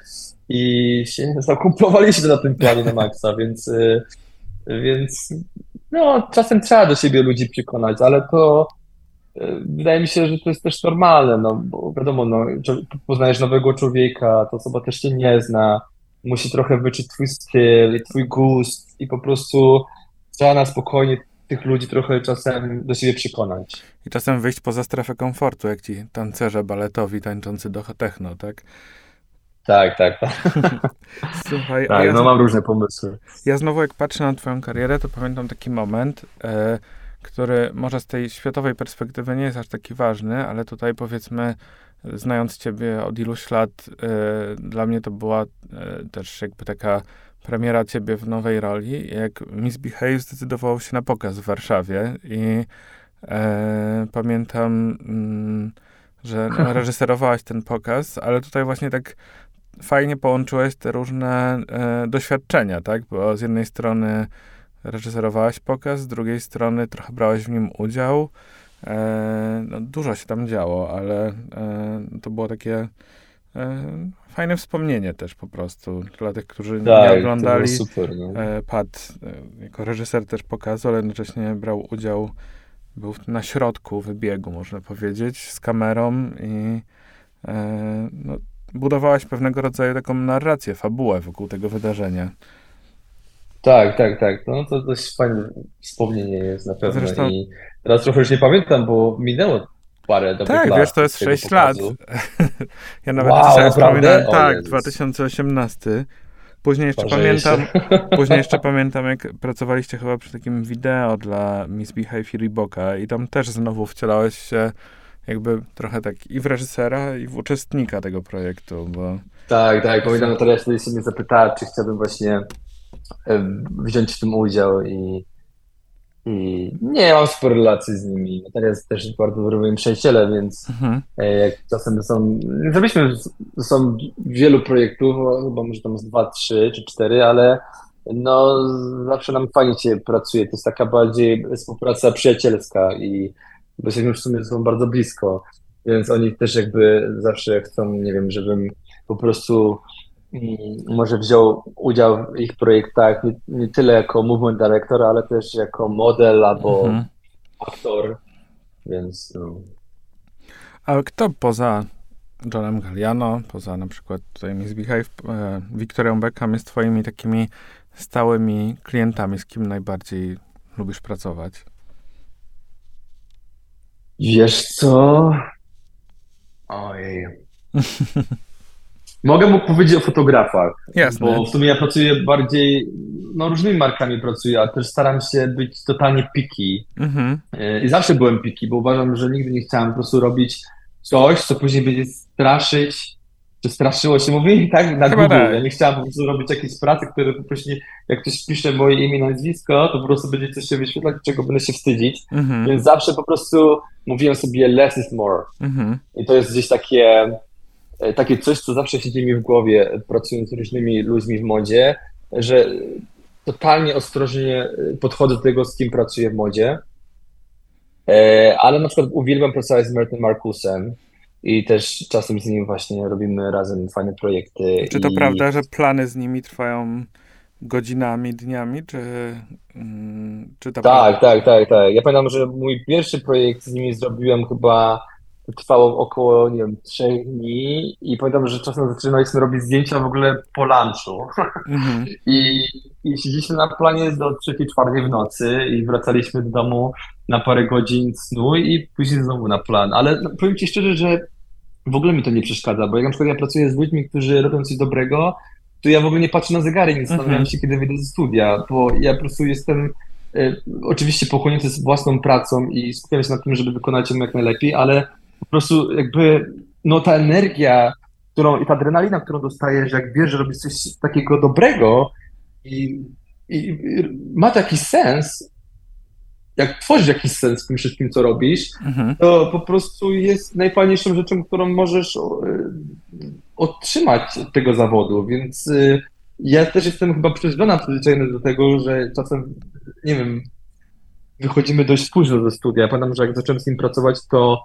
I się zakumplowaliśmy na tym planie na maksa, więc, y, więc no, czasem trzeba do siebie ludzi przekonać, ale to y, wydaje mi się, że to jest też normalne, no, bo wiadomo, no, poznajesz nowego człowieka, ta osoba też cię nie zna, musi trochę wyczuć twój styl i twój gust i po prostu trzeba na spokojnie tych ludzi trochę czasem do siebie przekonać. I czasem wyjść poza strefę komfortu, jak ci tancerze baletowi tańczący do techno, tak? Tak, tak, tak. Słuchaj, Tak, ja, no mam różne pomysły. ja znowu jak patrzę na twoją karierę, to pamiętam taki moment, e, który może z tej światowej perspektywy nie jest aż taki ważny, ale tutaj powiedzmy, znając ciebie od iluś lat, e, dla mnie to była e, też jakby taka premiera ciebie w nowej roli, jak Miss Behave zdecydowało się na pokaz w Warszawie i e, pamiętam, mm, że no, reżyserowałaś ten pokaz, ale tutaj właśnie tak fajnie połączyłeś te różne e, doświadczenia, tak? Bo z jednej strony reżyserowałaś pokaz, z drugiej strony trochę brałeś w nim udział. E, no, dużo się tam działo, ale e, to było takie e, fajne wspomnienie też po prostu dla tych, którzy nie Tak, to oglądali. super, no. E, Pat e, jako reżyser też pokazał, ale jednocześnie brał udział, był na środku wybiegu, można powiedzieć, z kamerą i e, no, budowałaś pewnego rodzaju taką narrację, fabułę wokół tego wydarzenia. Tak, tak, tak. No to dość fajne wspomnienie jest na pewno. Zresztą- I teraz trochę już nie pamiętam, bo minęło parę dobrych Tak, lat wiesz, to jest tego 6 lat. ja nawet Wow, dzisiaj wspominałem, tak, Jezus. 2018. Później jeszcze pamiętam, później jeszcze pamiętam, jak pracowaliście chyba przy takim wideo dla Miss Behave i Reeboka i tam też znowu wcielałeś się jakby trochę tak i w reżysera, i w uczestnika tego projektu, bo Tak, tak. Pamiętam, się mnie zapytała, czy chciałbym właśnie wziąć w tym udział i I nie mam super relacji z nimi. Teraz też bardzo dobrymi przyjaciele, więc mhm. E, jak czasem są. Zrobiliśmy są wielu projektów, chyba może tam z dwa, trzy czy cztery, ale no zawsze nam fajnie się pracuje. To jest taka bardziej współpraca przyjacielska i bo jesteśmy w sumie są bardzo blisko, więc oni też jakby zawsze chcą, nie wiem, żebym po prostu może wziął udział w ich projektach nie, nie tyle jako movement director, ale też jako model albo mhm. aktor, więc no. A kto poza Johnem Galliano, poza na przykład tutaj Miss Behave, e, Victorią Beckham jest twoimi takimi stałymi klientami, z kim najbardziej lubisz pracować? Wiesz co? Ojej. Mogę mu powiedzieć o fotografach. Jasne. Bo w sumie ja pracuję bardziej, no różnymi markami pracuję, a też staram się być totalnie piki. Mhm. E, I zawsze byłem piki, bo uważam, że nigdy nie chciałem po prostu robić coś, co później będzie straszyć, czy straszyło się, mówi tak na Chyba Google. Tak. Ja nie chciałem po prostu robić jakiejś pracy, które po prostu, jak ktoś pisze moje imię, nazwisko, to po prostu będzie coś się wyświetlać, czego będę się wstydzić. Mhm. Więc zawsze po prostu mówiłem sobie less is more. Mhm. I to jest gdzieś takie takie coś, co zawsze siedzi mi w głowie, pracując z różnymi ludźmi w modzie, że totalnie ostrożnie e, podchodzę do tego, z kim pracuję w modzie. E, ale na przykład uwielbiam pracować z Mertem Markusem i też czasem z nim właśnie robimy razem fajne projekty. Czy to i... prawda, że plany z nimi trwają godzinami, dniami, czy, mm, czy to Tak, prawda? tak, tak, tak. Ja pamiętam, że mój pierwszy projekt z nimi zrobiłem chyba trwało około, nie wiem, trzech dni i pamiętam, że czasem zaczynaliśmy robić zdjęcia w ogóle po lunchu mm-hmm. I, i siedzieliśmy na planie do trzeciej, czwartej w nocy i wracaliśmy do domu na parę godzin snu i później znowu na plan, ale no, powiem Ci szczerze, że w ogóle mi to nie przeszkadza, bo jak na przykład ja pracuję z ludźmi, którzy robią coś dobrego, to ja w ogóle nie patrzę na zegary, nie zastanawiam mm-hmm. się, kiedy wyjdę ze studia, bo ja po prostu jestem e, oczywiście pochłonięty z własną pracą i skupiam się na tym, żeby wykonać ją jak najlepiej, ale po prostu jakby no ta energia, którą i ta adrenalina, którą dostajesz, jak wiesz, że robisz coś takiego dobrego i, i, i ma to jakiś sens, jak tworzysz jakiś sens w tym wszystkim, co robisz, mhm. to po prostu jest najfajniejszą rzeczą, którą możesz otrzymać od tego zawodu, więc y, ja też jestem chyba przyzwyczajony przyzwyczajony do tego, że czasem, nie wiem, wychodzimy dość późno ze studia. Pamiętam, że jak zacząłem z nim pracować, to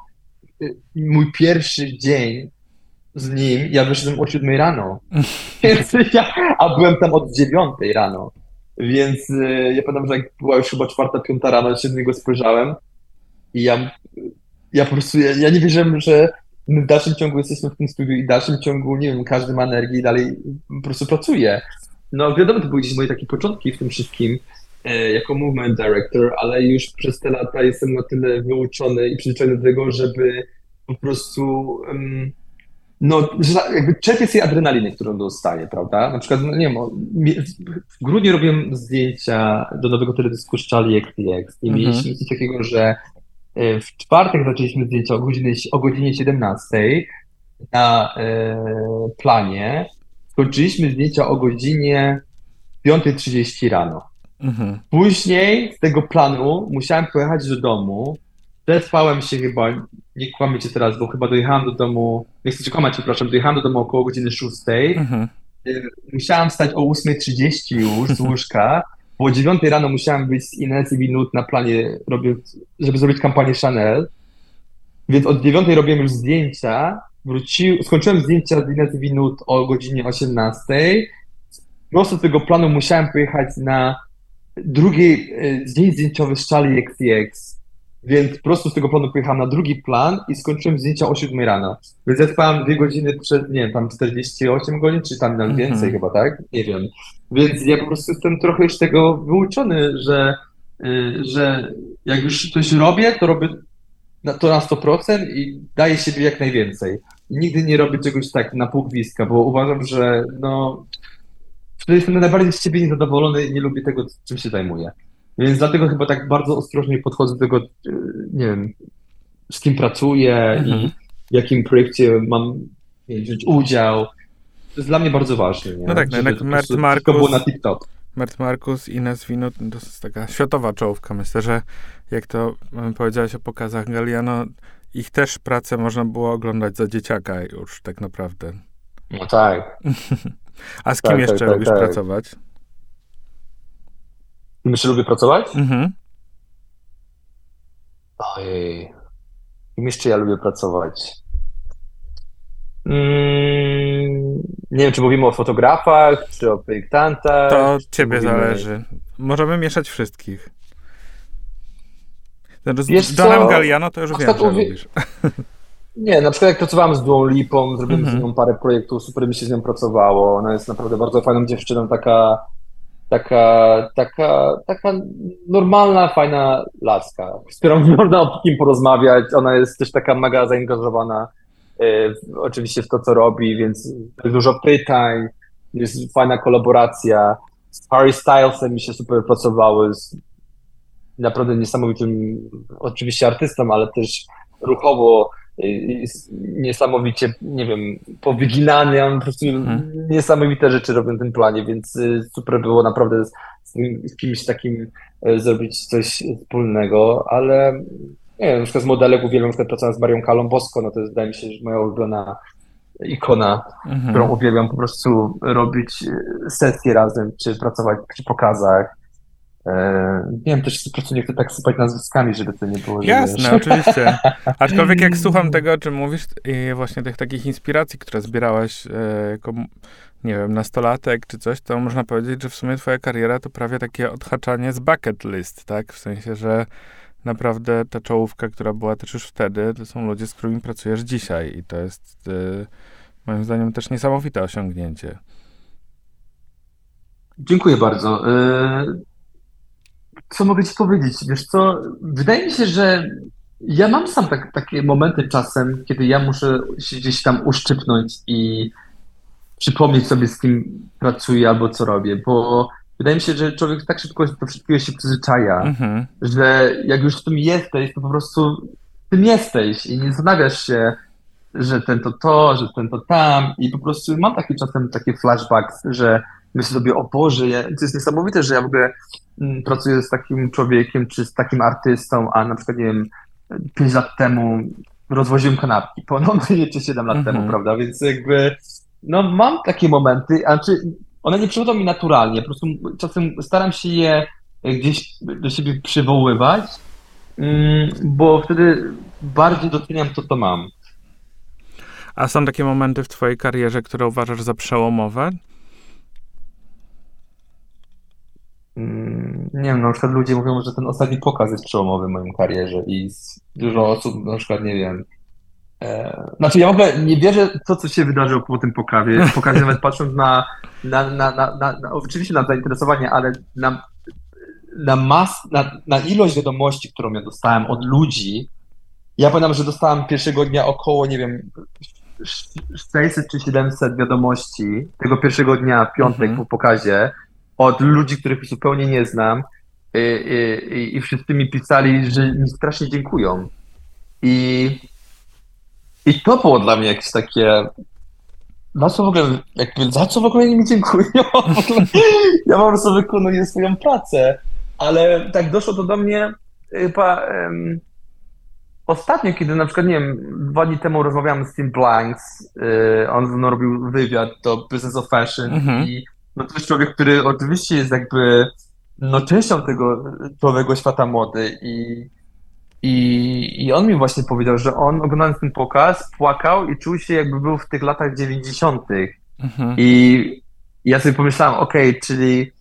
mój pierwszy dzień z nim, ja wyszedłem o 7 rano. Więc ja, a byłem tam od 9 rano. Więc y, ja pamiętam, że jak była już chyba czwarta, piąta rano, się do niego spojrzałem i ja, ja po prostu, ja, ja nie wierzyłem, że my w dalszym ciągu jesteśmy w tym studiu i w dalszym ciągu, nie wiem, każdy ma energię i dalej po prostu pracuje. No wiadomo, to były gdzieś moje takie początki w tym wszystkim, jako movement director, ale już przez te lata jestem na tyle wyuczony i przyzwyczajony do tego, żeby po prostu no, jakby czerpię z tej adrenaliny, którą dostaję, prawda? Na przykład, no, nie wiem, w grudniu robiłem zdjęcia do nowego teledysku z Charlie XTX i mhm. mieliśmy coś takiego, że e, w czwartek zaczęliśmy zdjęcia o godzinie, o godzinie 17 na e, planie, skończyliśmy zdjęcia o godzinie 5.30 rano. Mhm. Później z tego planu musiałem pojechać do domu. Przespałem się chyba, nie kłamiecie teraz, bo chyba dojechałem do domu, nie chcę kłamać, przepraszam, dojechałem do domu około godziny 6. Mhm. Y, musiałem wstać o 8.30 już z łóżka, bo o 9 rano musiałem być z Ines i Winut na planie, żeby zrobić kampanię Chanel. Więc od 9 robiłem już zdjęcia, wrócił, skończyłem zdjęcia z Ines i Winut o godzinie 18. Prosto z tego planu musiałem pojechać na drugi e, dzień zdjęciowy z Charlie XTX, więc po prostu z tego planu pojechałem na drugi plan i skończyłem zdjęcia o 7 rano. Więc ja spałem dwie godziny przed, nie wiem, tam 48 godzin, czy tam nawet więcej chyba, tak? Nie wiem. Więc ja po prostu jestem trochę już tego wyuczony, że, yy, że jak już coś robię, to robię na, to na 100% i daję siebie jak najwięcej. Nigdy nie robię czegoś tak na pół gwizdka, bo uważam, że no, wtedy jestem najbardziej z siebie niezadowolony i nie lubię tego, czym się zajmuję. Więc dlatego chyba tak bardzo ostrożnie podchodzę do tego, e, nie wiem, z kim pracuję mhm. i w jakim projekcie mam wziąć udział. To jest dla mnie bardzo ważne. Nie? No tak, no jednak Mert Markus, było na TikTok. Mert Markus, Ines Winut, to jest taka światowa czołówka. Myślę, że jak to powiedziałeś o pokazach Galliano, ich też pracę można było oglądać za dzieciaka już tak naprawdę. No tak. A z kim tak, jeszcze tak, tak lubisz tak, pracować? Kim jeszcze lubię pracować? Mhm. Ojej. Kim jeszcze ja lubię pracować? Mm, nie wiem, czy mówimy o fotografach, czy o projektantach. To od ciebie mówimy... zależy. Możemy mieszać wszystkich. Znaczy, z Johnem Galliano to już wiem, że uwie... lubisz. Nie, na przykład jak pracowałem z Duą Lipą, zrobiłem mm -hmm. z nią parę projektów, super mi się z nią pracowało. Ona jest naprawdę bardzo fajną dziewczyną, taka, taka, taka, taka normalna, fajna laska, z którą można o kim porozmawiać. Ona jest też taka mega zaangażowana y, oczywiście w to, co robi, więc dużo pytań, jest fajna kolaboracja. Z Harry Stylesem mi się super pracowały, z naprawdę niesamowitym oczywiście artystą, ale też ruchowo niesamowicie, nie wiem, powyginany, on po prostu hmm. niesamowite rzeczy robią na tym planie, więc y, super było naprawdę z, z kimś takim y, zrobić coś wspólnego, ale nie wiem, na przykład z modelek uwielbiam, na przykład pracowałem z Marią Kalą Bosko, no to jest, wydaje mi się, że moja ulubiona ikona, mhm. którą uwielbiam po prostu robić y, sesje razem, czy pracować przy pokazach, wiem, też po prostu nie chcę tak sypać nazwiskami, żeby to nie było. Jasne, oczywiście. Aczkolwiek jak słucham tego, o czym mówisz i właśnie tych takich inspiracji, które zbierałaś e, jako, nie wiem, nastolatek czy coś, to można powiedzieć, że w sumie twoja kariera to prawie takie odhaczanie z bucket list, tak? W sensie, że naprawdę ta czołówka, która była też już wtedy, to są ludzie, z którymi pracujesz dzisiaj i to jest e, moim zdaniem też niesamowite osiągnięcie. Dziękuję bardzo co mogę ci powiedzieć? Wiesz co, wydaje mi się, że ja mam sam tak, takie momenty czasem, kiedy ja muszę się gdzieś tam uszczypnąć i przypomnieć sobie, z kim pracuję albo co robię, bo wydaje mi się, że człowiek tak szybko do wszystkiego się przyzwyczaja, mhm. że jak już w tym jesteś, to po prostu tym jesteś i nie zastanawiasz się, że ten to to, że ten to tam i po prostu mam takie czasem takie flashbacks, że myślę sobie, o Boże, ja, to jest niesamowite, że ja w ogóle mm, pracuję z takim człowiekiem, czy z takim artystą, a na przykład, nie wiem, 5 lat temu rozwoziłem kanapki, ponownie czy 7 lat temu, mhm. prawda, więc jakby, no mam takie momenty, a czy one nie przychodzą mi naturalnie, po prostu czasem staram się je gdzieś do siebie przywoływać, mm, bo wtedy bardziej doceniam to, co mam. A są takie momenty w twojej karierze, które uważasz za przełomowe? Mm, nie wiem, na przykład ludzie mówią, że ten ostatni pokaz jest przełomowy w moim karierze i dużo osób na przykład, nie wiem, e, znaczy ja w ogóle nie wierzę w to, co się wydarzyło po tym pokazie, pokazie nawet patrząc na, na, na, na, na, na oczywiście na zainteresowanie, ale na, na, mas, na, na ilość wiadomości, którą ja dostałem od ludzi, ja pamiętam, że dostałem pierwszego dnia około, nie wiem, 600 czy 700 wiadomości. Tego pierwszego dnia, piątek mhm. po pokazie, od ludzi, których zupełnie nie znam i, i, i wszyscy mi pisali, że mi strasznie dziękują. I, I to było dla mnie jakieś takie na co w ogóle, jakby, za co w ogóle mi dziękują? ja po prostu wykonuję swoją pracę, ale tak doszło to do mnie chyba um, ostatnio, kiedy na przykład, nie wiem, dwa dni temu rozmawiałem z Tim Blanks, y, on robił wywiad do Business of Fashion mm -hmm. i no to jest człowiek, który oczywiście jest jakby no częścią tego całego świata mody i, i, i on mi właśnie powiedział, że on oglądając ten pokaz płakał i czuł się jakby był w tych latach 90. Mhm. I ja sobie pomyślałem, okej, okay, czyli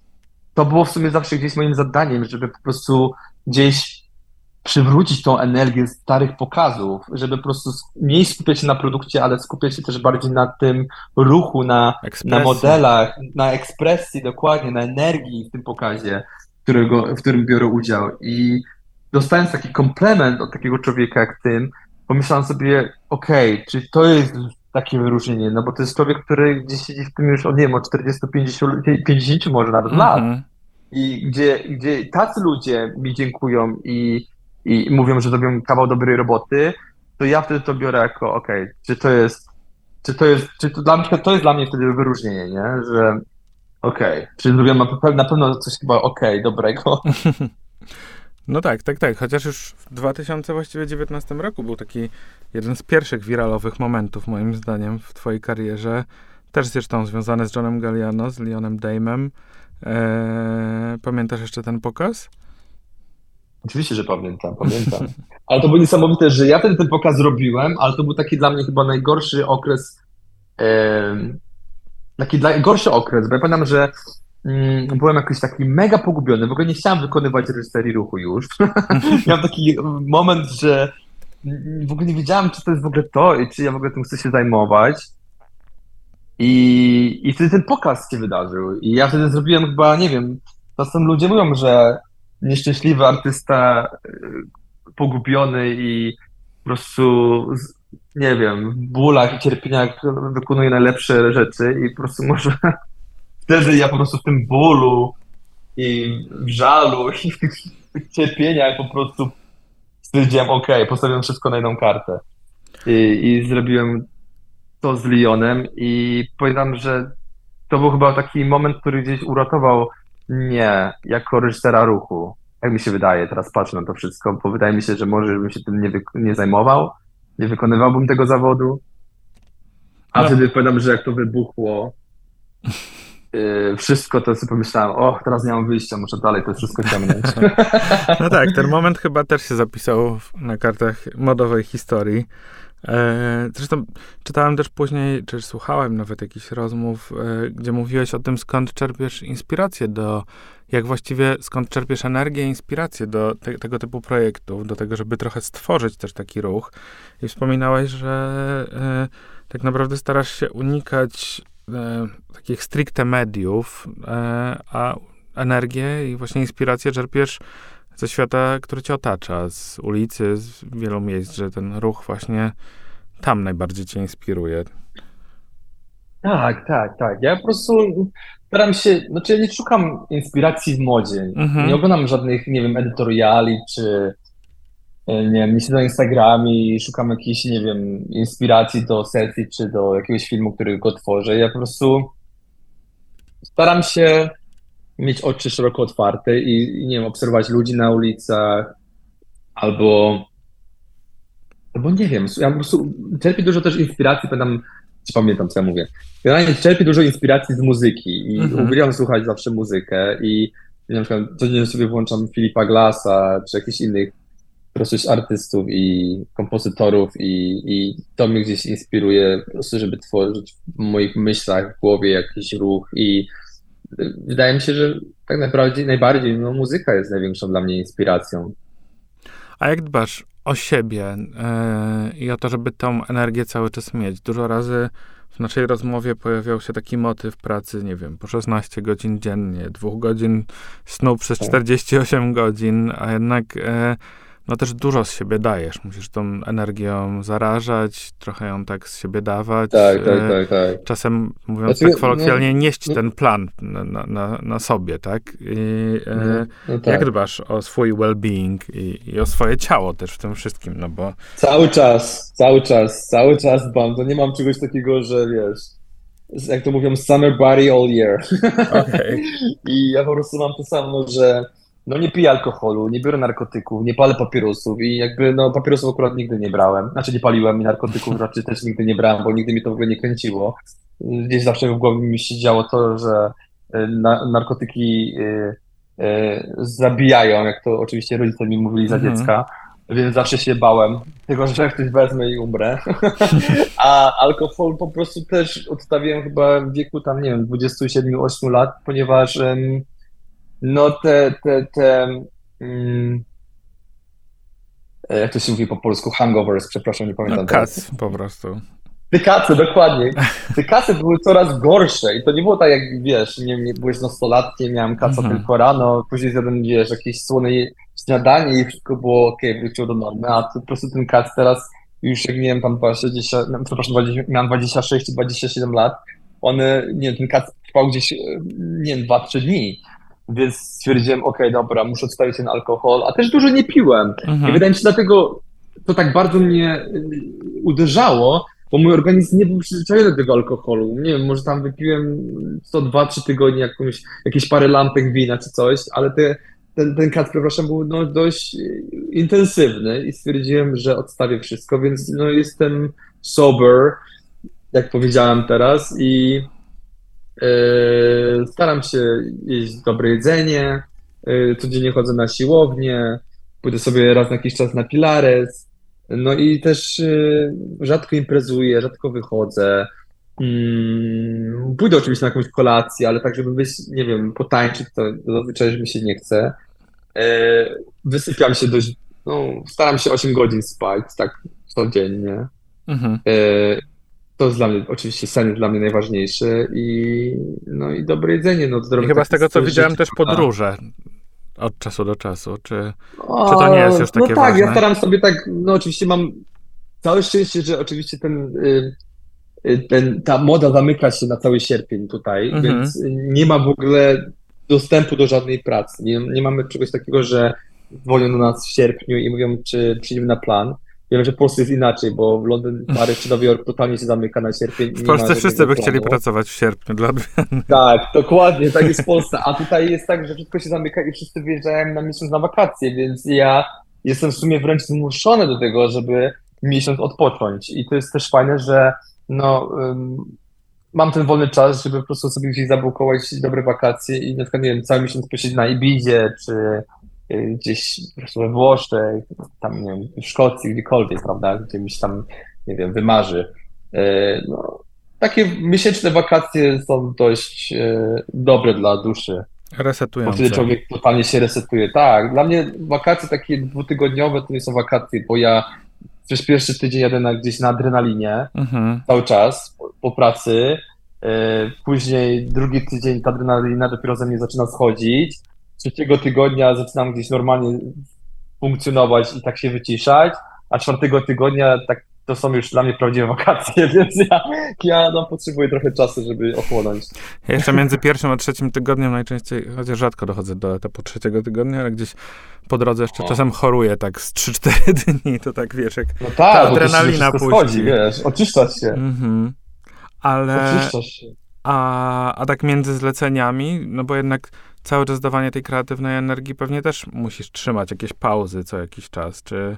to było w sumie zawsze gdzieś moim zadaniem, żeby po prostu gdzieś przywrócić tą energię starych pokazów, żeby po prostu mniej skupiać się na produkcie, ale skupiać się też bardziej na tym ruchu, na, na modelach, na ekspresji, dokładnie, na energii w tym pokazie, którego, w którym biorę udział. I dostając taki komplement od takiego człowieka jak tym, pomyślałem sobie, okej, okay, czy to jest takie wyróżnienie, no bo to jest człowiek, który gdzieś siedzi w tym już, o nie wiem, o 40, 50, 50 może nawet mm -hmm. lat. I gdzie, gdzie tacy ludzie mi dziękują i i mówią, że zrobią kawał dobrej roboty, to ja wtedy to biorę jako, okej, okay, czy to jest, czy to jest, czy to dla mnie, to jest dla mnie wtedy wyróżnienie, nie? Że, Okej, okay. czyli zrobiłem na pewno coś chyba okej, okay, dobrego. No tak, tak, tak. Chociaż już w 2019 roku był taki jeden z pierwszych wiralowych momentów, moim zdaniem, w twojej karierze. Też zresztą związany z Johnem Galliano, z Leonem Damem. Eee, pamiętasz jeszcze ten pokaz? Oczywiście, że pamiętam, pamiętam. Ale to było niesamowite, że ja wtedy ten pokaz zrobiłem, ale to był taki dla mnie chyba najgorszy okres, taki dla, gorszy okres, bo ja pamiętam, że mm, byłem jakiś taki mega pogubiony, w ogóle nie chciałem wykonywać reżyserii ruchu już. Miałem taki moment, że w ogóle nie wiedziałem, czy to jest w ogóle to i czy ja w ogóle tym chcę się zajmować. I, I wtedy ten pokaz się wydarzył. I ja wtedy zrobiłem chyba, nie wiem, czasem ludzie mówią, że nieszczęśliwy artysta y, pogubiony i po prostu, nie wiem, w bólach i cierpieniach wykonuje najlepsze rzeczy i po prostu może wtedy ja po prostu w tym bólu i w żalu i w tych cierpieniach po prostu stwierdziłem, ok, postawiłem wszystko na jedną kartę. I, i zrobiłem to z Lyonem i pamiętam, że to był chyba taki moment, który gdzieś uratował nie, jako reżysera ruchu. Jak mi się wydaje, teraz patrzę na to wszystko, bo wydaje mi się, że może bym się tym nie, nie zajmował, nie wykonywałbym tego zawodu. A no. wtedy pamiętam, że jak to wybuchło, yy, wszystko to sobie pomyślałem, o, teraz nie mam wyjścia, muszę dalej to wszystko ciągnąć. No tak, ten moment chyba też się zapisał na kartach modowej historii. E, zresztą czytałem też później, czy słuchałem nawet jakichś rozmów, e, gdzie mówiłeś o tym, skąd czerpiesz inspirację do, jak właściwie, skąd czerpiesz energię i inspirację do te, tego typu projektów, do tego, żeby trochę stworzyć też taki ruch. I wspominałeś, że e, tak naprawdę starasz się unikać takich stricte mediów, a energię i właśnie inspirację czerpiesz ze świata, który cię otacza, z ulicy, z wielu miejsc, że ten ruch właśnie tam najbardziej cię inspiruje. Tak, tak, tak. Ja po prostu staram się, znaczy ja nie szukam inspiracji w modzie. Mhm. Nie oglądam żadnych, nie wiem, editoriali, czy e, nie wiem, nie siedzę na Instagramie i szukam jakiejś, nie wiem, inspiracji do sesji, czy do jakiegoś filmu, który go tworzę. Ja po prostu staram się mieć oczy szeroko otwarte i, i nie wiem, obserwować ludzi na ulicach, albo, albo nie wiem, ja po prostu czerpię dużo też inspiracji, pamiętam, czy pamiętam, co ja mówię. Generalnie czerpię dużo inspiracji z muzyki i mhm. uwielbiam słuchać zawsze muzykę i na przykład codziennie sobie włączam Filipa Glassa, czy jakichś innych po prostu artystów i kompozytorów i, i to mnie gdzieś inspiruje po prostu, żeby tworzyć w moich myślach, w głowie jakiś ruch i wydaje mi się, że tak naprawdę najbardziej no, muzyka jest największą dla mnie inspiracją. A jak dbasz o siebie yy, i o to, żeby tą energię cały czas mieć? Dużo razy w naszej rozmowie pojawiał się taki motyw pracy, nie wiem, po 16 godzin dziennie, dwóch godzin snu przez 48 tak. godzin, a jednak yy, no też dużo z siebie dajesz. Musisz tą energią zarażać, trochę ją tak z siebie dawać. Tak, tak, e, tak. tak. Czasem, mówiąc znaczy, tak kolokwialnie, no, nieść no, ten plan na, na, na sobie, tak? I, e, no, no, tak. Jak dbasz o swój well-being i, i, o swoje ciało też w tym wszystkim, no bo... Cały czas, cały czas, cały czas dbam. To nie mam czegoś takiego, że wiesz jak to mówią, summer body all year. Okay. I ja po prostu mam to samo, że no nie piję alkoholu, nie biorę narkotyków, nie palę papierosów i jakby no papierosów akurat nigdy nie brałem. Znaczy nie paliłem i narkotyków raczej też nigdy nie brałem, bo nigdy mi to w ogóle nie kręciło. Gdzieś zawsze w głowie mi się działo to, że y, na, narkotyki y, y, zabijają, jak to oczywiście rodzice mi mówili za mhm. dziecka, więc zawsze się bałem tego, że ktoś wezmę i umrę. A alkohol po prostu też odstawiłem chyba w wieku tam, nie wiem, 27-8 lat, ponieważ no te, te, te mm, jak to się mówi po polsku, hangovers, przepraszam, nie pamiętam. No, kac po prostu. Te kace, dokładnie. Te kace były coraz gorsze i to nie było tak jak, wiesz, nie, nie byłeś nastolatkiem, miałem kaca mhm. tylko rano, później zjadłem, wiesz, jakieś słone śniadanie i wszystko było ok, wróciło do normy, a to po prostu ten kac teraz już jak miałem tam 20, no, przepraszam, 20, miałem 26 27 lat, on, nie ten kac trwał gdzieś, nie wiem, 2-3 dni. Więc stwierdziłem, okej, okay, dobra, muszę odstawić ten alkohol, a też dużo nie piłem. Mhm. I wydaje mi się, dlatego to tak bardzo mnie y, uderzało, bo mój organizm nie był przyzwyczajony do tego alkoholu. Nie wiem, może tam wypiłem co dwa, trzy tygodnie jakąś, jakieś parę lampek wina czy coś, ale te, ten, ten kat, przepraszam, był no, dość intensywny i stwierdziłem, że odstawię wszystko, więc no, jestem sober, jak powiedziałem teraz i staram się jeść dobre jedzenie, yy, codziennie chodzę na siłownię, pójdę sobie raz na jakiś czas na pilares, no i też yy, rzadko imprezuję, rzadko wychodzę, mm, Pójdę oczywiście na jakąś kolację, ale tak, żeby być, nie wiem, potańczyć, to zazwyczaj mi się nie chce. Wysypiam się dość, no, staram się 8 godzin spać, tak codziennie. Mhm. To jest dla mnie, oczywiście sen jest dla mnie najważniejszy i, no i dobre jedzenie. No, I chyba z tego, co widziałem, też podróże od czasu do czasu. Czy, o, czy to nie jest już no takie No tak, ważne? ja staram sobie tak, no oczywiście mam całe szczęście, że oczywiście ten, y, y, ten, ta moda zamyka się na cały sierpień tutaj, mhm. więc nie ma w ogóle dostępu do żadnej pracy. Nie, nie mamy czegoś takiego, że dzwonią do nas w sierpniu i mówią, czy przyjdziemy na plan. Wiem, że w Polsce jest inaczej, bo Londyn, Paryż czy Nowy Jork totalnie się zamyka na sierpień. W Polsce wszyscy by chcieli pracować w sierpniu dla odmiany. Tak, dokładnie, tak jest w Polsce. A tutaj jest tak, że wszystko się zamyka i wszyscy wyjeżdżają na miesiąc na wakacje, więc ja jestem w sumie wręcz zmuszony do tego, żeby miesiąc odpocząć. I to jest też fajne, że no, um, mam ten wolny czas, żeby po prostu sobie gdzieś zabukować dobre wakacje i na przykład, nie wiem, cały miesiąc posiedzieć na Ibizie, czy gdzieś po prostu we Włoszech, tam nie wiem, w Szkocji, gdziekolwiek, prawda, gdzie mi się tam, nie wiem, wymarzy. Y, no, takie miesięczne wakacje są dość y, dobre dla duszy. Resetujące. Bo wtedy człowiek totalnie się resetuje. Tak, dla mnie wakacje takie dwutygodniowe to nie są wakacje, bo ja przez pierwszy tydzień jadę na, gdzieś na adrenalinie mhm. cały czas po, po pracy. Później drugi tydzień ta adrenalina dopiero ze mnie zaczyna schodzić trzeciego tygodnia zaczynam gdzieś normalnie funkcjonować i tak się wyciszać, a czwartego tygodnia tak to są już dla mnie prawdziwe wakacje, więc ja, ja no, potrzebuję trochę czasu, żeby ochłonąć. Ja jeszcze między pierwszym a trzecim tygodniem najczęściej, chociaż rzadko dochodzę do etapu trzeciego tygodnia, ale gdzieś po drodze jeszcze o. czasem choruję tak z 3-4 dni, to tak wiesz, jak no tak, ta adrenalina puści. Schodzi, wiesz, oczyszczasz się. Mhm. Ale... A, a tak między zleceniami, no bo jednak cały czas dawanie tej kreatywnej energii pewnie też musisz trzymać jakieś pauzy co jakiś czas, czy,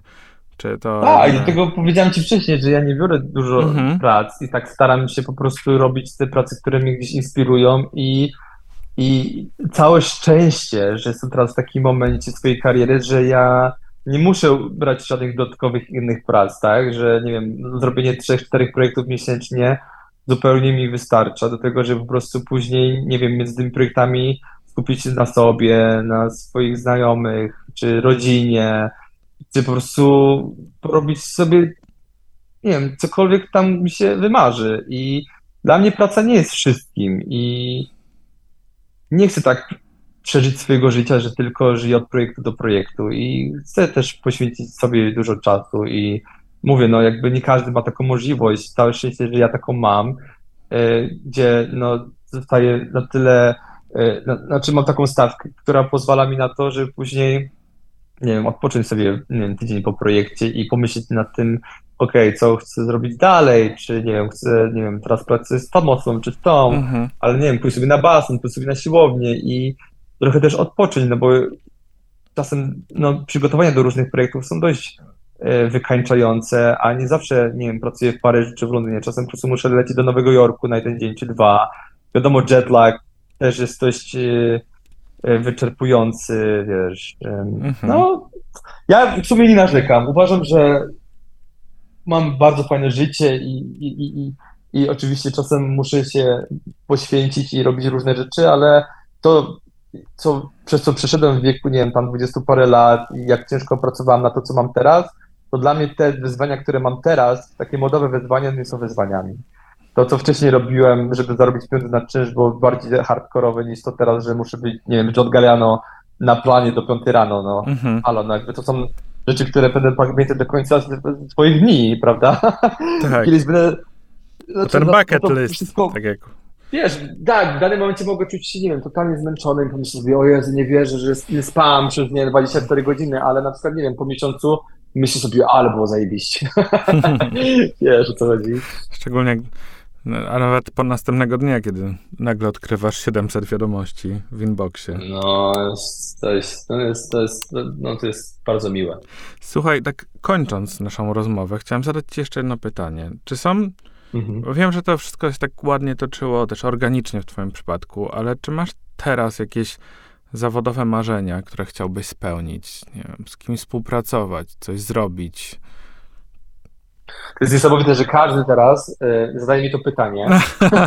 czy to... Tak, dlatego powiedziałem ci wcześniej, że ja nie biorę dużo mhm. prac i tak staram się po prostu robić te prace, które mnie gdzieś inspirują i i całe szczęście, że jestem teraz w takim momencie swojej kariery, że ja nie muszę brać żadnych dodatkowych innych prac, tak? Że nie wiem, zrobienie trzech, czterech projektów miesięcznie zupełnie mi wystarcza do tego, żeby po prostu później, nie wiem, między tymi projektami skupić się na sobie, na swoich znajomych, czy rodzinie, czy po prostu robić sobie, nie wiem, cokolwiek tam mi się wymarzy. I dla mnie praca nie jest wszystkim i nie chcę tak przeżyć swojego życia, że tylko żyję od projektu do projektu i chcę też poświęcić sobie dużo czasu i mówię, no jakby nie każdy ma taką możliwość, całe szczęście, że ja taką mam, e, gdzie no zostaję na tyle E, znaczy mam taką stawkę, która pozwala mi na to, żeby później, nie wiem, odpocząć sobie nie wiem, tydzień po projekcie i pomyśleć nad tym, ok, co chcę zrobić dalej, czy nie wiem, chcę, nie wiem, teraz pracuję z tą mocą, czy z tą, mhm. ale nie wiem, pójść sobie na basen, pójść sobie na siłownię i trochę też odpocząć, no bo czasem no, przygotowania do różnych projektów są dość wykańczające, a nie zawsze, nie wiem, pracuję w Paryżu czy w Londynie, czasem po prostu muszę lecieć do Nowego Jorku na jeden dzień czy dwa, wiadomo, jetlag, też jest dość e, e, wyczerpujący, wiesz. Mhm. No, ja w sumie nie narzekam. Uważam, że mam bardzo fajne życie i, i, i, i oczywiście czasem muszę się poświęcić i robić różne rzeczy, ale to, co, przez co przeszedłem w wieku, nie wiem, tam dwudziestu parę lat i jak ciężko pracowałem na to, co mam teraz, to dla mnie te wyzwania, które mam teraz, takie modowe wyzwania, nie są wyzwaniami to, co wcześniej robiłem, żeby zarobić pieniądze na czynsz, było bardziej hardkorowe niż to teraz, że muszę być, nie wiem, John Galliano na planie do 5 rano, no. Mhm. Ale no jakby to są rzeczy, które będę pamiętać do końca swoich dni, prawda? Tak. Kiedyś będę... Znaczy, ten no, bucket no, list, wszystko, tak jak... Wiesz, tak, w danym momencie mogę czuć się, nie wiem, totalnie zmęczony i pomyśleć sobie, o Jezu, nie wierzę, że spałam przez, nie 24 godziny, ale na przykład, nie wiem, po miesiącu myślisz sobie, ale było zajebiście. Wiesz, o co chodzi? Szczególnie, no, a nawet po następnego dnia, kiedy nagle odkrywasz 700 wiadomości w inboxie. No, to jest, to jest, to jest, no, to jest bardzo miłe. Słuchaj, tak kończąc naszą rozmowę, chciałem zadać ci jeszcze jedno pytanie. Czy są Mhm. Wiem, że to wszystko się tak ładnie toczyło, też organicznie w Twoim przypadku, ale czy masz teraz jakieś zawodowe marzenia, które chciałbyś spełnić? Nie wiem, z kimś współpracować, coś zrobić? To jest niesamowite, że każdy teraz y, zadaje mi to pytanie.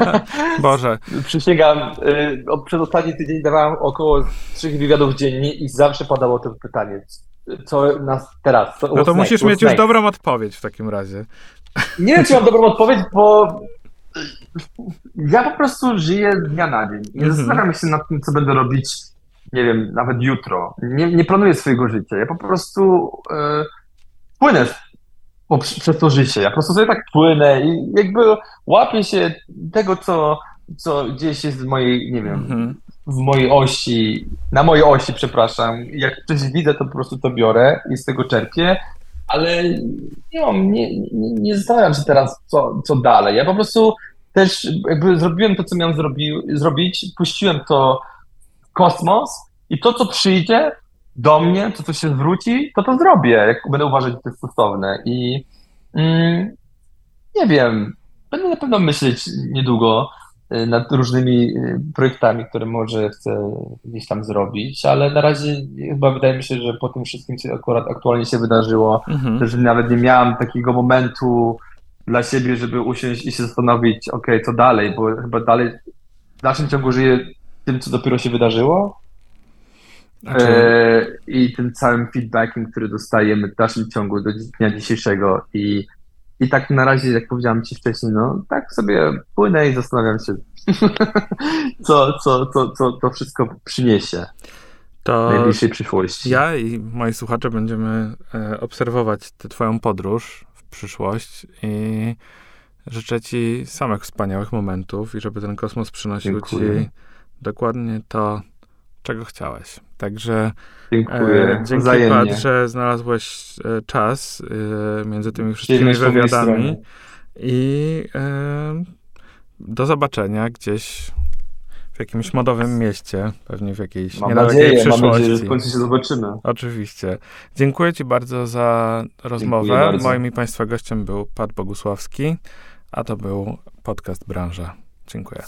Boże. Przysięgam, y, przez ostatni tydzień dawałem około trzech wywiadów dziennie i zawsze padało to pytanie. Co nas teraz? Co no to musisz mieć już dobrą odpowiedź w takim razie. Nie wiem, czy mam dobrą odpowiedź, bo ja po prostu żyję z dnia na dzień. Nie mm -hmm. zastanawiam się nad tym, co będę robić, nie wiem, nawet jutro. Nie, nie planuję swojego życia. Ja po prostu e, płynę przez to życie. Ja po prostu sobie tak płynę i jakby łapię się tego, co, co gdzieś jest w mojej, nie wiem, mm -hmm. w mojej osi, na mojej osi, przepraszam. Jak coś widzę, to po prostu to biorę i z tego czerpię ale nie mam, nie, nie, nie zastanawiam się teraz, co, co dalej. Ja po prostu też jakby zrobiłem to, co miałem zrobi, zrobić, puściłem to w kosmos i to, co przyjdzie do mnie, to, co się zwróci, to to zrobię, jak będę uważać, że to jest stosowne. I mm, nie wiem, będę na pewno myśleć niedługo, nad różnymi y, projektami, które może chcę gdzieś tam zrobić, ale na razie chyba wydaje mi się, że po tym wszystkim, co akurat aktualnie się wydarzyło, mhm. że nawet nie miałam takiego momentu dla siebie, żeby usiąść i się zastanowić, ok, co dalej, bo chyba dalej w dalszym ciągu żyję tym, co dopiero się wydarzyło. E, I tym całym feedbackiem, który dostajemy w dalszym ciągu do dnia dzisiejszego i i tak na razie, jak powiedziałem ci wcześniej, no tak sobie płynę i zastanawiam się, co, co, co, co to wszystko przyniesie to w najbliższej przyszłości. Ja i moi słuchacze będziemy e, obserwować tę twoją podróż w przyszłość i życzę ci samych wspaniałych momentów i żeby ten kosmos przynosił Dziękuję. ci dokładnie to, czego chciałeś. Także Dziękuję. E, dzięki Wzajemnie. Pat, że znalazłeś e, czas e, między tymi wszystkimi wywiadami i e, do zobaczenia gdzieś w jakimś modowym mieście, pewnie w jakiejś mam niedalekiej nadzieję, przyszłości. Mam nadzieję, że w końcu się zobaczymy. Oczywiście. Dziękuję Ci bardzo za rozmowę. Bardzo. Moim i Państwa gościem był Pat Bogusławski, a to był podcast Branża. Dziękuję.